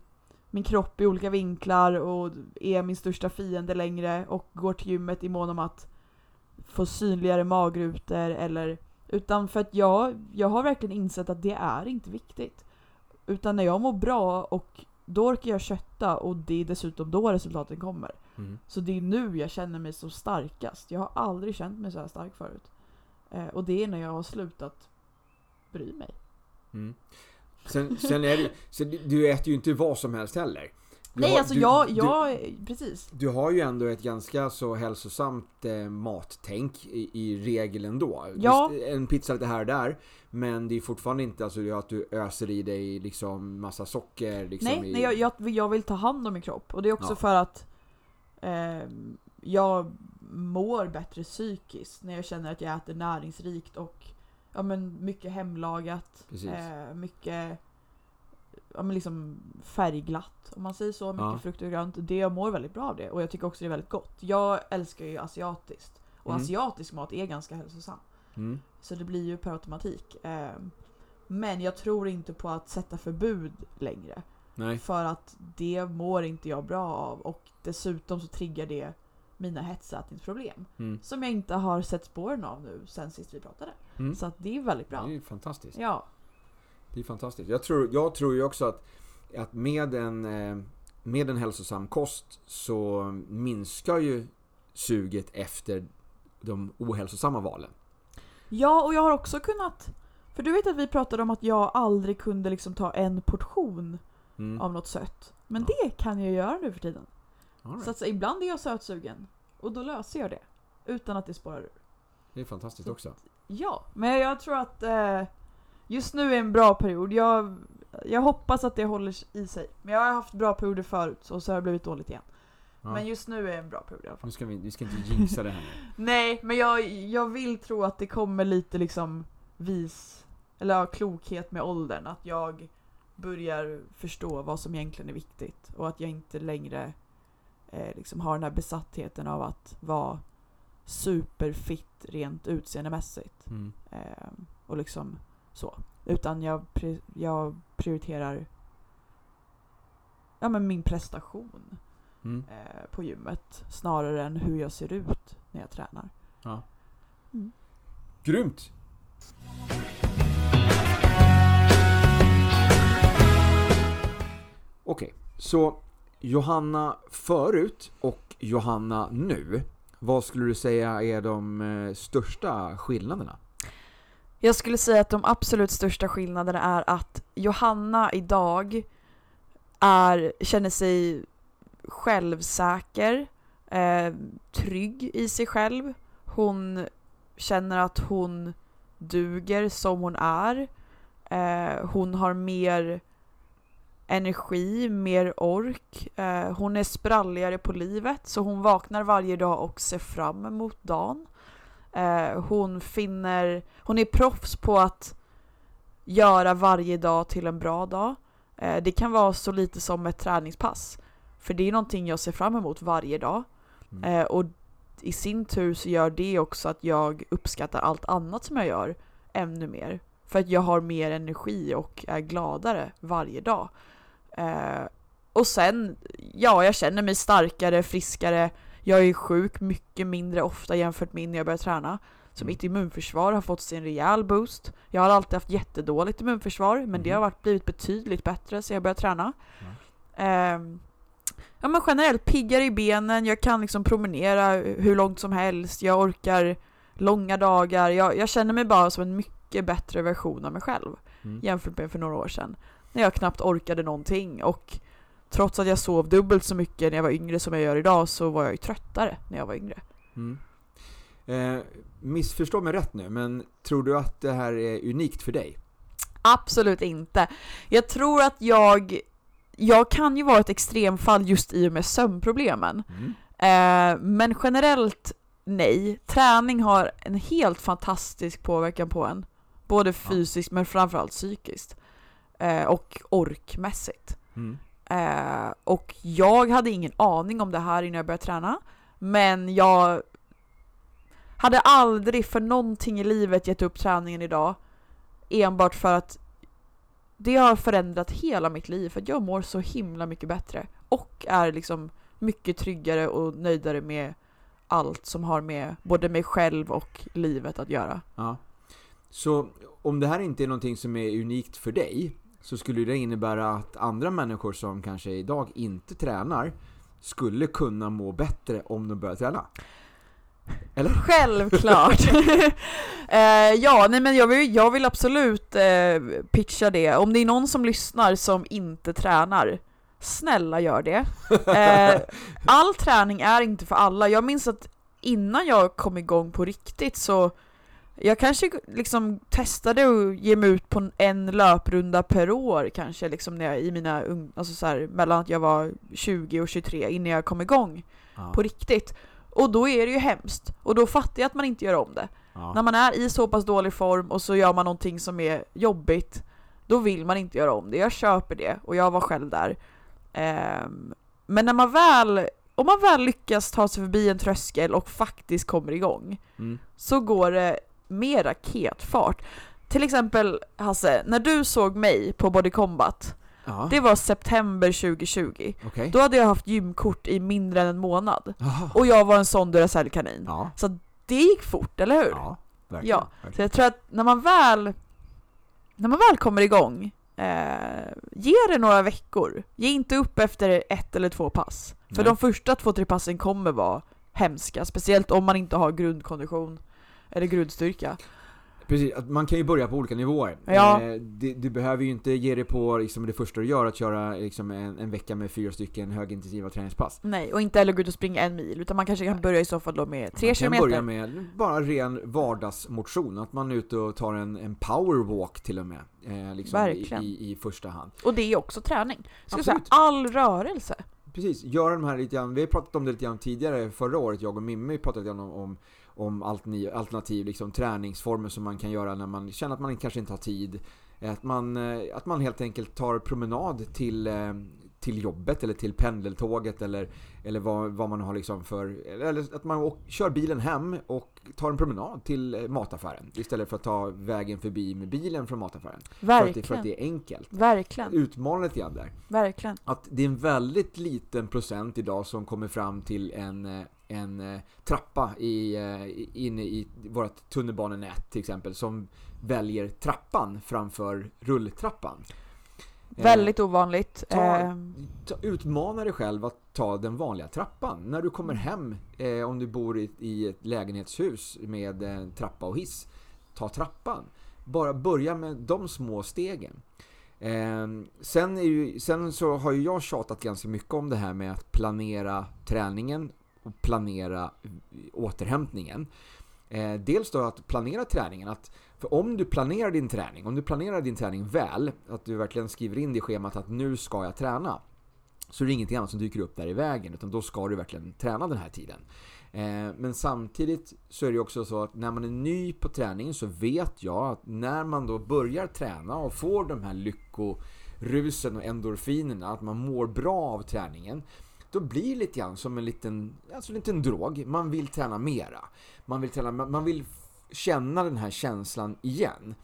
min kropp i olika vinklar och är min största fiende längre och går till gymmet i mån om att få synligare magrutor eller utan för att jag, jag har verkligen insett att det är inte viktigt. Utan när jag mår bra och då orkar jag kötta och det är dessutom då resultaten kommer. Mm. Så det är nu jag känner mig så starkast. Jag har aldrig känt mig så här stark förut. Eh, och det är när jag har slutat bry mig. Mm. Sen, sen är det så du- du äter ju inte vad som helst heller. Du Nej har- alltså du, jag, du- jag, precis. Du har ju ändå ett ganska så hälsosamt eh, mattänk i, i regel ändå. Ja. Visst, en pizza lite här och där. Men det är fortfarande inte alltså, att du öser i dig liksom massa socker. Liksom, Nej, i, nej jag, jag, jag vill ta hand om min kropp. Och det är också Ja. för att eh, jag mår bättre psykiskt när jag känner att jag äter näringsrikt och ja, men mycket hemlagat. Eh, mycket ja, men liksom färgglatt om man säger så. Mycket Ja. frukt och grönt. Det jag mår väldigt bra av det och jag tycker också det är väldigt gott. Jag älskar ju asiatiskt. Och Mm. asiatisk mat är ganska hälsosam. Mm. Så det blir ju per automatik. Eh, men jag tror inte på att sätta förbud längre. Nej. För att det mår inte jag bra av och dessutom så triggar det mina hetsätningsproblem. Mm. Som jag inte har sett spåren av nu sen sist vi pratade. Mm. Så att det är väldigt Det bra. är ju fantastiskt. Ja. Det är fantastiskt. Jag tror, jag tror ju också att, att med, en, eh, med en hälsosam kost så minskar ju suget efter de ohälsosamma valen. Ja, och jag har också kunnat... För du vet att vi pratade om att jag aldrig kunde liksom ta en portion Mm. av något sött. Men Ja. det kan jag göra nu för tiden. Right. Så att så, ibland är jag sötsugen. Och då löser jag det. Utan att det spårar ur. Det är fantastiskt också. Ja, men jag tror att eh, just nu är en bra period. Jag, jag hoppas att det håller i sig. Men jag har haft bra perioder förut och så har det blivit dåligt igen. Ja. Men just nu är en bra period i alla fall. Nu ska vi, vi ska inte jinxa det här nu. *laughs* Nej, men jag, jag vill tro att det kommer lite liksom vis, eller ja, klokhet med åldern. Att jag börjar förstå vad som egentligen är viktigt. Och att jag inte längre eh, liksom har den här besattheten av att vara superfit rent utseendemässigt. Mm. Eh, och liksom så. Utan jag, pri- jag prioriterar ja, men min prestation Mm. eh, på gymmet snarare än hur jag ser ut när jag tränar. Ja. Mm. Grymt! Okej, så Johanna förut och Johanna nu. Vad skulle du säga är de eh, största skillnaderna? Jag skulle säga att de absolut största skillnaderna är att Johanna idag är, känner sig självsäker, eh, trygg i sig själv. Hon känner att hon duger som hon är. Eh, hon har mer energi, mer ork. Eh, hon är spralligare på livet så hon vaknar varje dag och ser fram emot dagen. Eh, hon finner, hon är proffs på att göra varje dag till en bra dag. Eh, det kan vara så lite som ett träningspass. För det är någonting jag ser fram emot varje dag. Mm. Och i sin tur så gör det också att jag uppskattar allt annat som jag gör ännu mer. För att jag har mer energi och är gladare varje dag. Eh, och sen, ja, jag känner mig starkare, friskare. Jag är sjuk mycket mindre ofta jämfört med när jag började träna. Så Mm. mitt immunförsvar har fått sin rejäl boost. Jag har alltid haft jättedåligt immunförsvar, men det Mhm. har varit, blivit betydligt bättre sen jag började träna. Ehm, ja men generellt piggare i benen, jag kan liksom promenera hur långt som helst, jag orkar långa dagar, jag, jag känner mig bara som en mycket bättre version av mig själv Mm. jämfört med för några år sedan. När jag knappt orkade någonting och trots att jag sov dubbelt så mycket när jag var yngre som jag gör idag så var jag ju tröttare när jag var yngre. Mm. Eh, missförstå mig rätt nu, men tror du att det här är unikt för dig? Absolut inte. Jag tror att jag, jag kan ju vara ett extremfall just i och med sömnproblemen. Mm. Eh, men generellt nej. Träning har en helt fantastisk påverkan på en. Både fysiskt men framförallt psykiskt. Eh, och orkmässigt. Mm. Eh, och jag hade ingen aning om det här innan jag började träna. Men jag hade aldrig för någonting i livet gett upp träningen idag. Enbart för att det har förändrat hela mitt liv. För att jag mår så himla mycket bättre. Och är liksom mycket tryggare och nöjdare med allt som har med både mig själv och livet att göra. Ja. Så om det här inte är någonting som är unikt för dig så skulle det innebära att andra människor som kanske idag inte tränar skulle kunna må bättre om de börjar träna. Eller? Självklart! *laughs* *laughs* eh, ja, nej men jag vill, jag vill absolut eh, pitcha det. Om det är någon som lyssnar som inte tränar, snälla gör det. *laughs* Eh, all träning är inte för alla. Jag minns att innan jag kom igång på riktigt så jag kanske liksom testade att ge mig ut på en löprunda per år kanske liksom när jag, i mina alltså så här, mellan att jag var 20 och 23 innan jag kom igång Ja. på riktigt. Och då är det ju hemskt. Och då fattar jag att man inte gör om det. Ja. När man är i så pass dålig form och så gör man någonting som är jobbigt, då vill man inte göra om det. Jag köper det och jag var själv där. Ehm, men när man väl, om man väl lyckas ta sig förbi en tröskel och faktiskt kommer igång, Mm. så går det med raketfart. Till exempel Hasse, när du såg mig på Body Combat, Ja. det var september 2020. Okej. Då hade jag haft gymkort i mindre än en månad. Jaha. Och jag var en sån Duracell-kanin. Ja. Så det gick fort, eller hur? Ja. Verkligen. Ja, Så jag tror att när man väl, när man väl kommer igång, eh, ge det några veckor. Ge inte upp efter ett eller två pass. För Nej. de första två, tre passen kommer vara hemska. Speciellt om man inte har grundkondition eller grundstyrka. Precis, man kan ju börja på olika nivåer. Ja. Eh, det- du behöver ju inte ge dig på liksom, det första du gör, att köra liksom, en, en vecka med fyra stycken högintensiva träningspass. Nej, och inte heller gå ut och springa en mil. Utan man kanske kan börja i så fall då med tre man kan kilometer. börja med bara ren vardagsmotion, att man är ute och tar en, en powerwalk till och med. Eh, liksom i, Verkligen. i, I första hand. Och det är också träning. Ska säga, all rörelse. Precis, göra de här lite grann, vi har pratat om det lite grann tidigare förra året, jag och Mimmi pratade lite grann om, om, om alternativ, alternativ liksom, träningsformer som man kan göra när man känner att man kanske inte har tid. Att man, eh, att man helt enkelt tar promenad till, eh, till jobbet eller till pendeltåget eller, eller vad, vad man har liksom för... Eller att man åk, kör bilen hem och tar en promenad till eh, mataffären istället för att ta vägen förbi med bilen från mataffären. För att, det, för Verkligen. att det är enkelt. Verkligen. Utmana lite grann där Verkligen. att det är en väldigt liten procent idag som kommer fram till en, en eh, trappa i, eh, inne i vårt tunnelbanenät till exempel som väljer trappan framför rulltrappan. Eh, Väldigt ovanligt. ta- Ehm, ta, utmana dig själv att ta den vanliga trappan. När du kommer hem, eh, om du bor i, i ett lägenhetshus med eh, trappa och hiss, ta trappan. Bara börja med de små stegen. Eh, sen, ju, sen så har ju jag tjatat ganska mycket om det här med att planera träningen och planera återhämtningen. Eh, dels då att planera träningen. Att, för om du planerar din träning, om du planerar din träning väl, att du verkligen skriver in det i schemat att nu ska jag träna. Så är det ingenting annat som dyker upp där i vägen, utan då ska du verkligen träna den här tiden. Eh, men samtidigt så är det också så att när man är ny på träningen så vet jag att när man då börjar träna och får de här lyckorusen och endorfinerna, att man mår bra av träningen, då blir det lite grann som en liten, alltså en liten drog. Man vill träna mera. Man vill, träna, man vill känna den här känslan igen.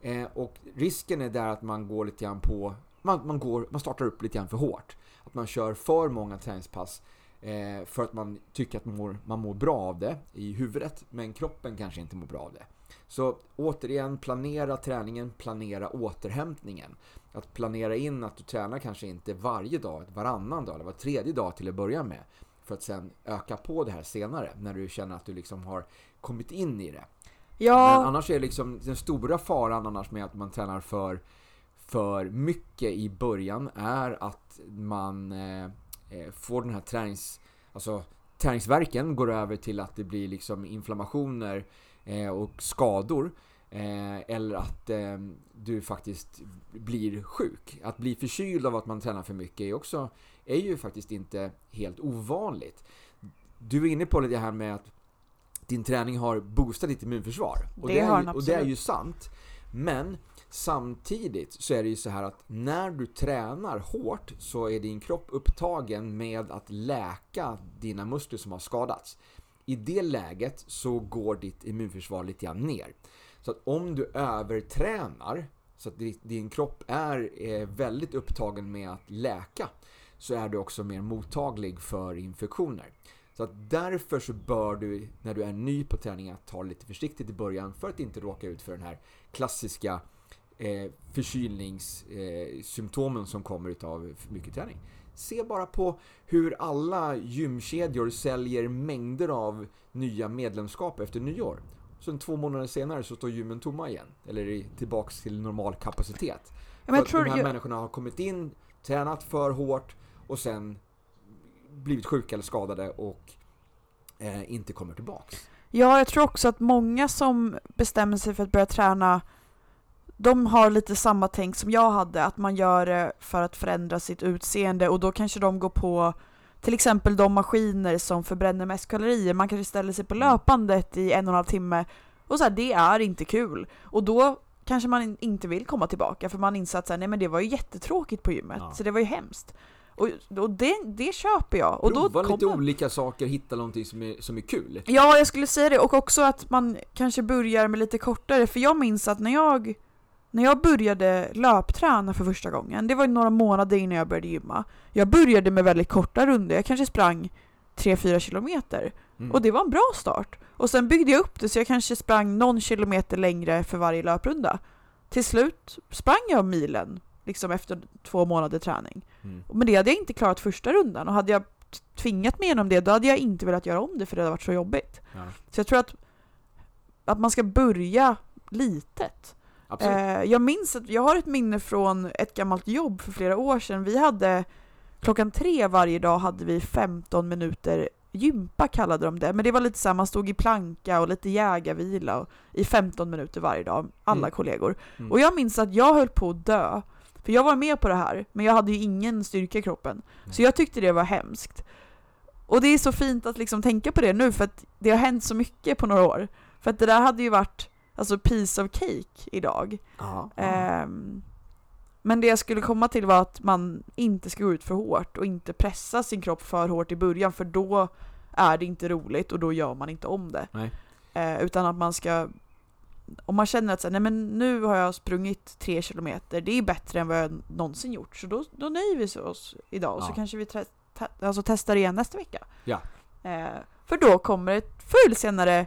Eh, och risken är där att man går lite grann på, man, man, går, man startar upp lite grann för hårt. Att man kör för många träningspass Eh, för att man tycker att man mår, man mår bra av det i huvudet, men kroppen kanske inte mår bra av det. Så återigen, planera träningen, planera återhämtningen. Att planera in att du tränar kanske inte varje dag, varannan dag eller var tredje dag till att börja med. För att sen öka på det här senare, när du känner att du liksom har kommit in i det. Ja. Men annars är liksom den stora faran annars med att man tränar för, för mycket i början är att man eh, eh får den här tränings... Alltså träningsverken går över till att det blir liksom inflammationer eh, och skador. Eh, eller att eh, du faktiskt blir sjuk. Att bli förkyld av att man tränar för mycket är, också, är ju faktiskt inte helt ovanligt. Du är inne på det här med att din träning har boostat ditt immunförsvar. Och det, det, är, ju, och det är ju sant. Men samtidigt så är det ju så här att när du tränar hårt så är din kropp upptagen med att läka dina muskler som har skadats. I det läget så går ditt immunförsvar lite grann ner. Så att om du övertränar så att din kropp är eh, väldigt upptagen med att läka så är du också mer mottaglig för infektioner. Så att därför så bör du, när du är ny på träningen, ta lite försiktigt i början för att inte råka ut för den här klassiska eh, förkylningssymptomen eh, som kommer utav för mycket träning. Se bara på hur alla gymkedjor säljer mängder av nya medlemskap efter nyår. Sen två månader senare så står gymmen tomma igen. Eller är tillbaks till normal kapacitet. Men för att de här jag... människorna har kommit in, tränat för hårt och sen blivit sjuka eller skadade och eh, inte kommer tillbaks. Ja, jag tror också att många som bestämmer sig för att börja träna de har lite samma tänk som jag hade, att man gör det för att förändra sitt utseende och då kanske de går på till exempel de maskiner som förbränner mest kalorier. Man kanske ställer sig på mm. löpandet i en och en halv timme och så här, det är inte kul. Och då kanske man inte vill komma tillbaka för man inser att nej men det var ju jättetråkigt på gymmet, ja. så det var ju hemskt. Och, och det, det köper jag. Och Prova då lite olika saker, hitta någonting som är, som är kul. Ja, jag skulle säga det. Och också att man kanske börjar med lite kortare. För jag minns att när jag, när jag började löpträna för första gången, det var några månader innan jag började gymma. Jag började med väldigt korta runder. Jag kanske sprang 3-4 kilometer. Mm. Och det var en bra start. Och sen byggde jag upp det så jag kanske sprang någon kilometer längre för varje löprunda. Till slut sprang jag milen liksom efter två månader träning. Mm. Men det hade jag inte klarat första rundan och hade jag tvingat mig igenom det då hade jag inte velat göra om det för det hade varit så jobbigt. Ja. Så jag tror att, att man ska börja litet. Eh, jag minns att jag har ett minne från ett gammalt jobb för flera år sedan. Vi hade klockan tre varje dag hade vi 15 minuter gympa kallade de det, men det var lite så här, man stod i planka och lite jägarvila och, i 15 minuter varje dag, alla mm. kollegor. Mm. Och jag minns att jag höll på att dö för jag var med på det här, men jag hade ju ingen styrka i kroppen. Mm. Så jag tyckte det var hemskt. Och det är så fint att liksom tänka på det nu, för att det har hänt så mycket på några år. För att det där hade ju varit, alltså piece of cake idag. Aha, um, men det jag skulle komma till var att man inte ska gå ut för hårt och inte pressa sin kropp för hårt i början, för då är det inte roligt och då gör man inte om det. Uh, utan att man ska om man känner att så, nej, men nu har jag sprungit tre kilometer, det är bättre än vad jag någonsin gjort, så då, då nöjer vi oss idag och ja. så kanske vi te alltså testar igen nästa vecka. Ja. Eh, för då kommer det förr eller senare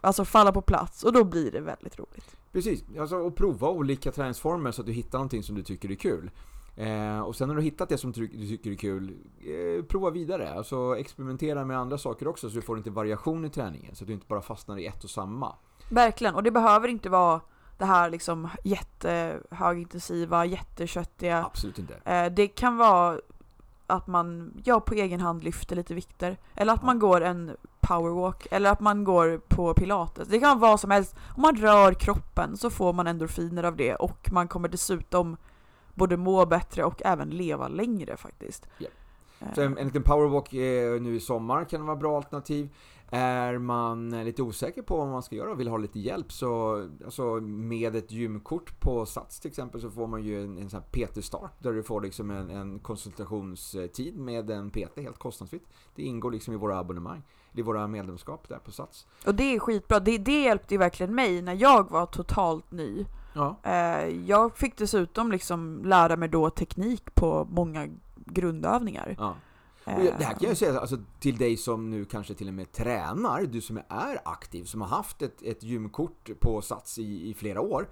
alltså falla på plats och då blir det väldigt roligt. Precis, alltså, och prova olika träningsformer så att du hittar någonting som du tycker är kul. Eh, och sen när du hittat det som du tycker är kul, eh, prova vidare. Alltså experimentera med andra saker också så du får lite variation i träningen. Så att du inte bara fastnar i ett och samma. Verkligen, och det behöver inte vara det här liksom jättehögintensiva, jätteköttiga. Absolut inte. Eh, det kan vara att man ja, på egen hand lyfter lite vikter. Eller att ja. man går en powerwalk. Eller att man går på pilates. Det kan vara vad som helst. Om man rör kroppen så får man endorfiner av det och man kommer dessutom både må bättre och även leva längre faktiskt. Yeah. Så en, en liten powerwalk nu i sommar kan vara bra alternativ. Är man lite osäker på vad man ska göra och vill ha lite hjälp så alltså med ett gymkort på Sats till exempel så får man ju en, en sån här PT-start där du får liksom en, en, konsultationstid med en PT helt kostnadsfritt. Det ingår liksom i våra abonnemang, i våra medlemskap där på Sats. Och det är skitbra. Det, det hjälpte ju verkligen mig när jag var totalt ny. Ja. Eh, jag fick dessutom liksom lära mig då teknik på många grundövningar. Ja. Och Det här kan jag säga alltså, till dig som nu kanske till och med tränar, du som är aktiv, som har haft ett, ett gymkort på Sats i, i flera år.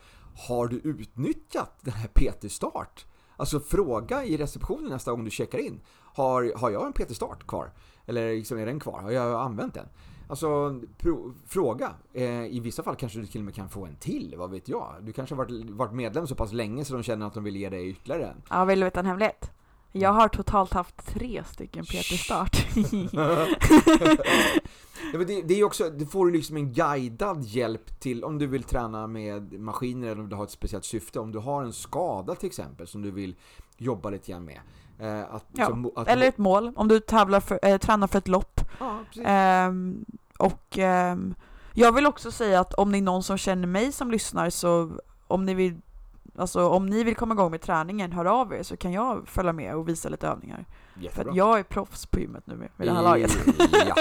Har du utnyttjat den här PT-start? Alltså fråga i receptionen nästa gång du checkar in. Har, har jag en PT-start kvar? Eller liksom, är den kvar? Har jag använt den? Alltså, pro, fråga. Eh, I vissa fall kanske du till och med kan få en till, vad vet jag? Du kanske har varit, varit medlem så pass länge så de känner att de vill ge dig ytterligare en. Ja, vill du veta en hemlighet? Jag har totalt haft tre stycken PT-start. *laughs* ja, men det, det är också, det får du liksom en guidad hjälp till om du vill träna med maskiner eller om du har ett speciellt syfte. Om du har en skada till exempel som du vill jobba lite grann med. Eh, att, ja, som, att, eller ett mål, om du tävlar för, äh, tränar för ett lopp. Ja, ehm, och ehm, jag vill också säga att om det är någon som känner mig som lyssnar så om ni vill Alltså om ni vill komma igång med träningen, hör av er så kan jag följa med och visa lite övningar. Jättebra. För att jag är proffs på gymmet nu med, med det här laget. Ja,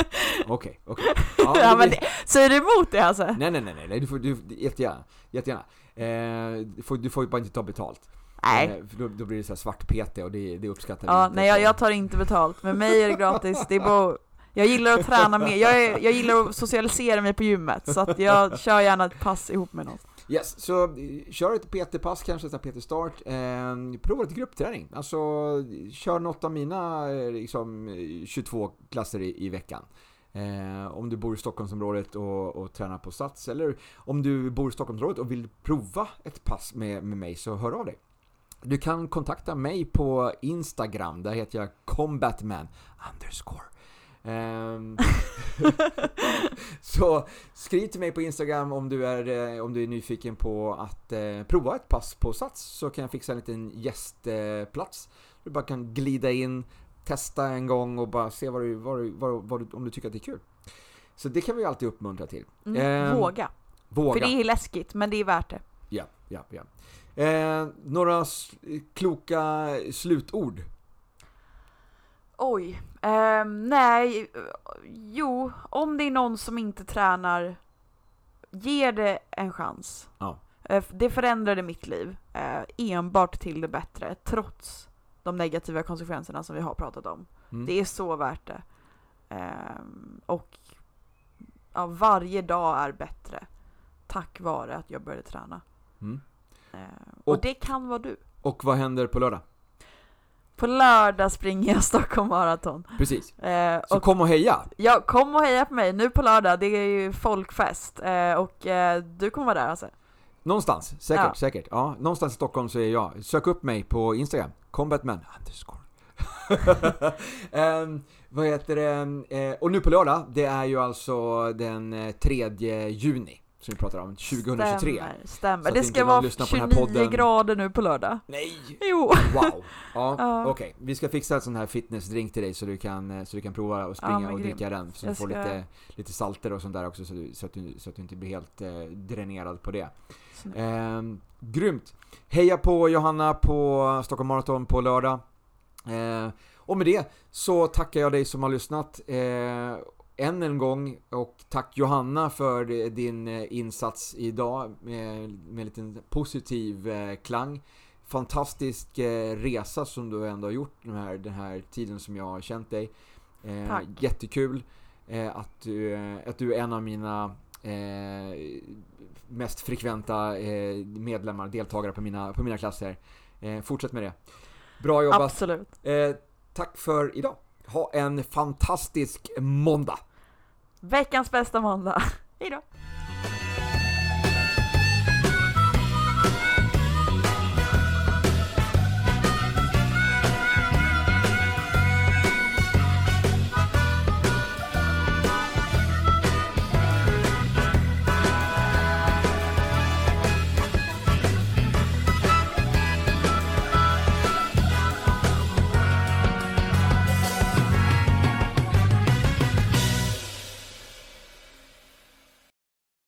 okej, okej. Ja, *laughs* ja, men det, säger du emot det alltså? Nej, nej, nej, nej, du får, du, jättegärna, jättegärna. Eh, du, får, du får ju bara inte ta betalt. Nej. Eh, då, då, blir det så svart PT och det, det uppskattar ja, vi inte. Nej, jag, jag tar inte betalt. Med mig är det gratis. Det är bara jag gillar att träna mer, jag, är, jag gillar att socialisera mig på gymmet, så att jag kör gärna ett pass ihop med någon. Yes, så eh, kör ett PT-pass, kanske ett PT-start. Eh, prova lite gruppträning. Alltså, kör något av mina eh, liksom, eh, 22 klasser i, i veckan. Eh, om du bor i Stockholmsområdet och, och tränar på Sats, eller om du bor i Stockholmsområdet och vill prova ett pass med, med mig, så hör av dig. Du kan kontakta mig på Instagram, där heter jag combatman underscore. Um, *laughs* så skriv till mig på Instagram om du är, eh, om du är nyfiken på att eh, prova ett pass på Sats så kan jag fixa en liten gästplats. Du bara kan glida in, testa en gång och bara se vad du, vad du, vad, du, om du tycker att det är kul. Så det kan vi alltid uppmuntra till. Mm, um, våga. våga. För det är läskigt, men det är värt det. Ja, ja, ja. Eh, några kloka slutord Oj. Eh, nej, jo, om det är någon som inte tränar, ge det en chans. Ja. Eh, det förändrade mitt liv, eh, enbart till det bättre, trots de negativa konsekvenserna som vi har pratat om. Mm. Det är så värt det. Ehm, och ja, varje dag är bättre, tack vare att jag började träna. Mm. Ehm, och, och det kan vara du. Och vad händer på lördag? På lördag springer jag Stockholm Marathon. Precis. Eh, så kom och heja! Ja, kom och heja på mig nu på lördag. Det är ju folkfest eh, och eh, du kommer vara där alltså. Någonstans, säkert, ja. säkert. Ja, någonstans i Stockholm så är jag. Sök upp mig på Instagram, combatman underscore. *laughs* um, vad heter det? Eh, och nu på lördag, det är ju alltså den 3 eh, juni som vi pratar om, 2023. Stämmer, stämmer. Det ska vara 29 grader nu på lördag. Nej! Jo! Wow! Ja, *laughs* ja. okej. Okay. Vi ska fixa en sån här fitnessdrink till dig så du kan, eh, så du kan prova att springa ja, och dricka den. Så du får ska... lite, lite salter och sånt där också så, du, så, att, du, så att du inte blir helt eh, dränerad på det. Eh, grymt! Heja på Johanna på Stockholm Marathon på lördag. Eh, och med det så tackar jag dig som har lyssnat. Eh, än en gång och tack Johanna för din eh, insats idag med, med en liten positiv eh, klang. Fantastisk eh, resa som du ändå har gjort den här, den här tiden som jag har känt dig. Tack. Jättekul att, du, att du är en av mina mest frekventa medlemmar, deltagare på mina, på mina klasser. fortsätt med det. Bra jobbat. Absolut. tack för idag. Ha en fantastisk måndag! Veckans bästa måndag. *laughs* Hejdå!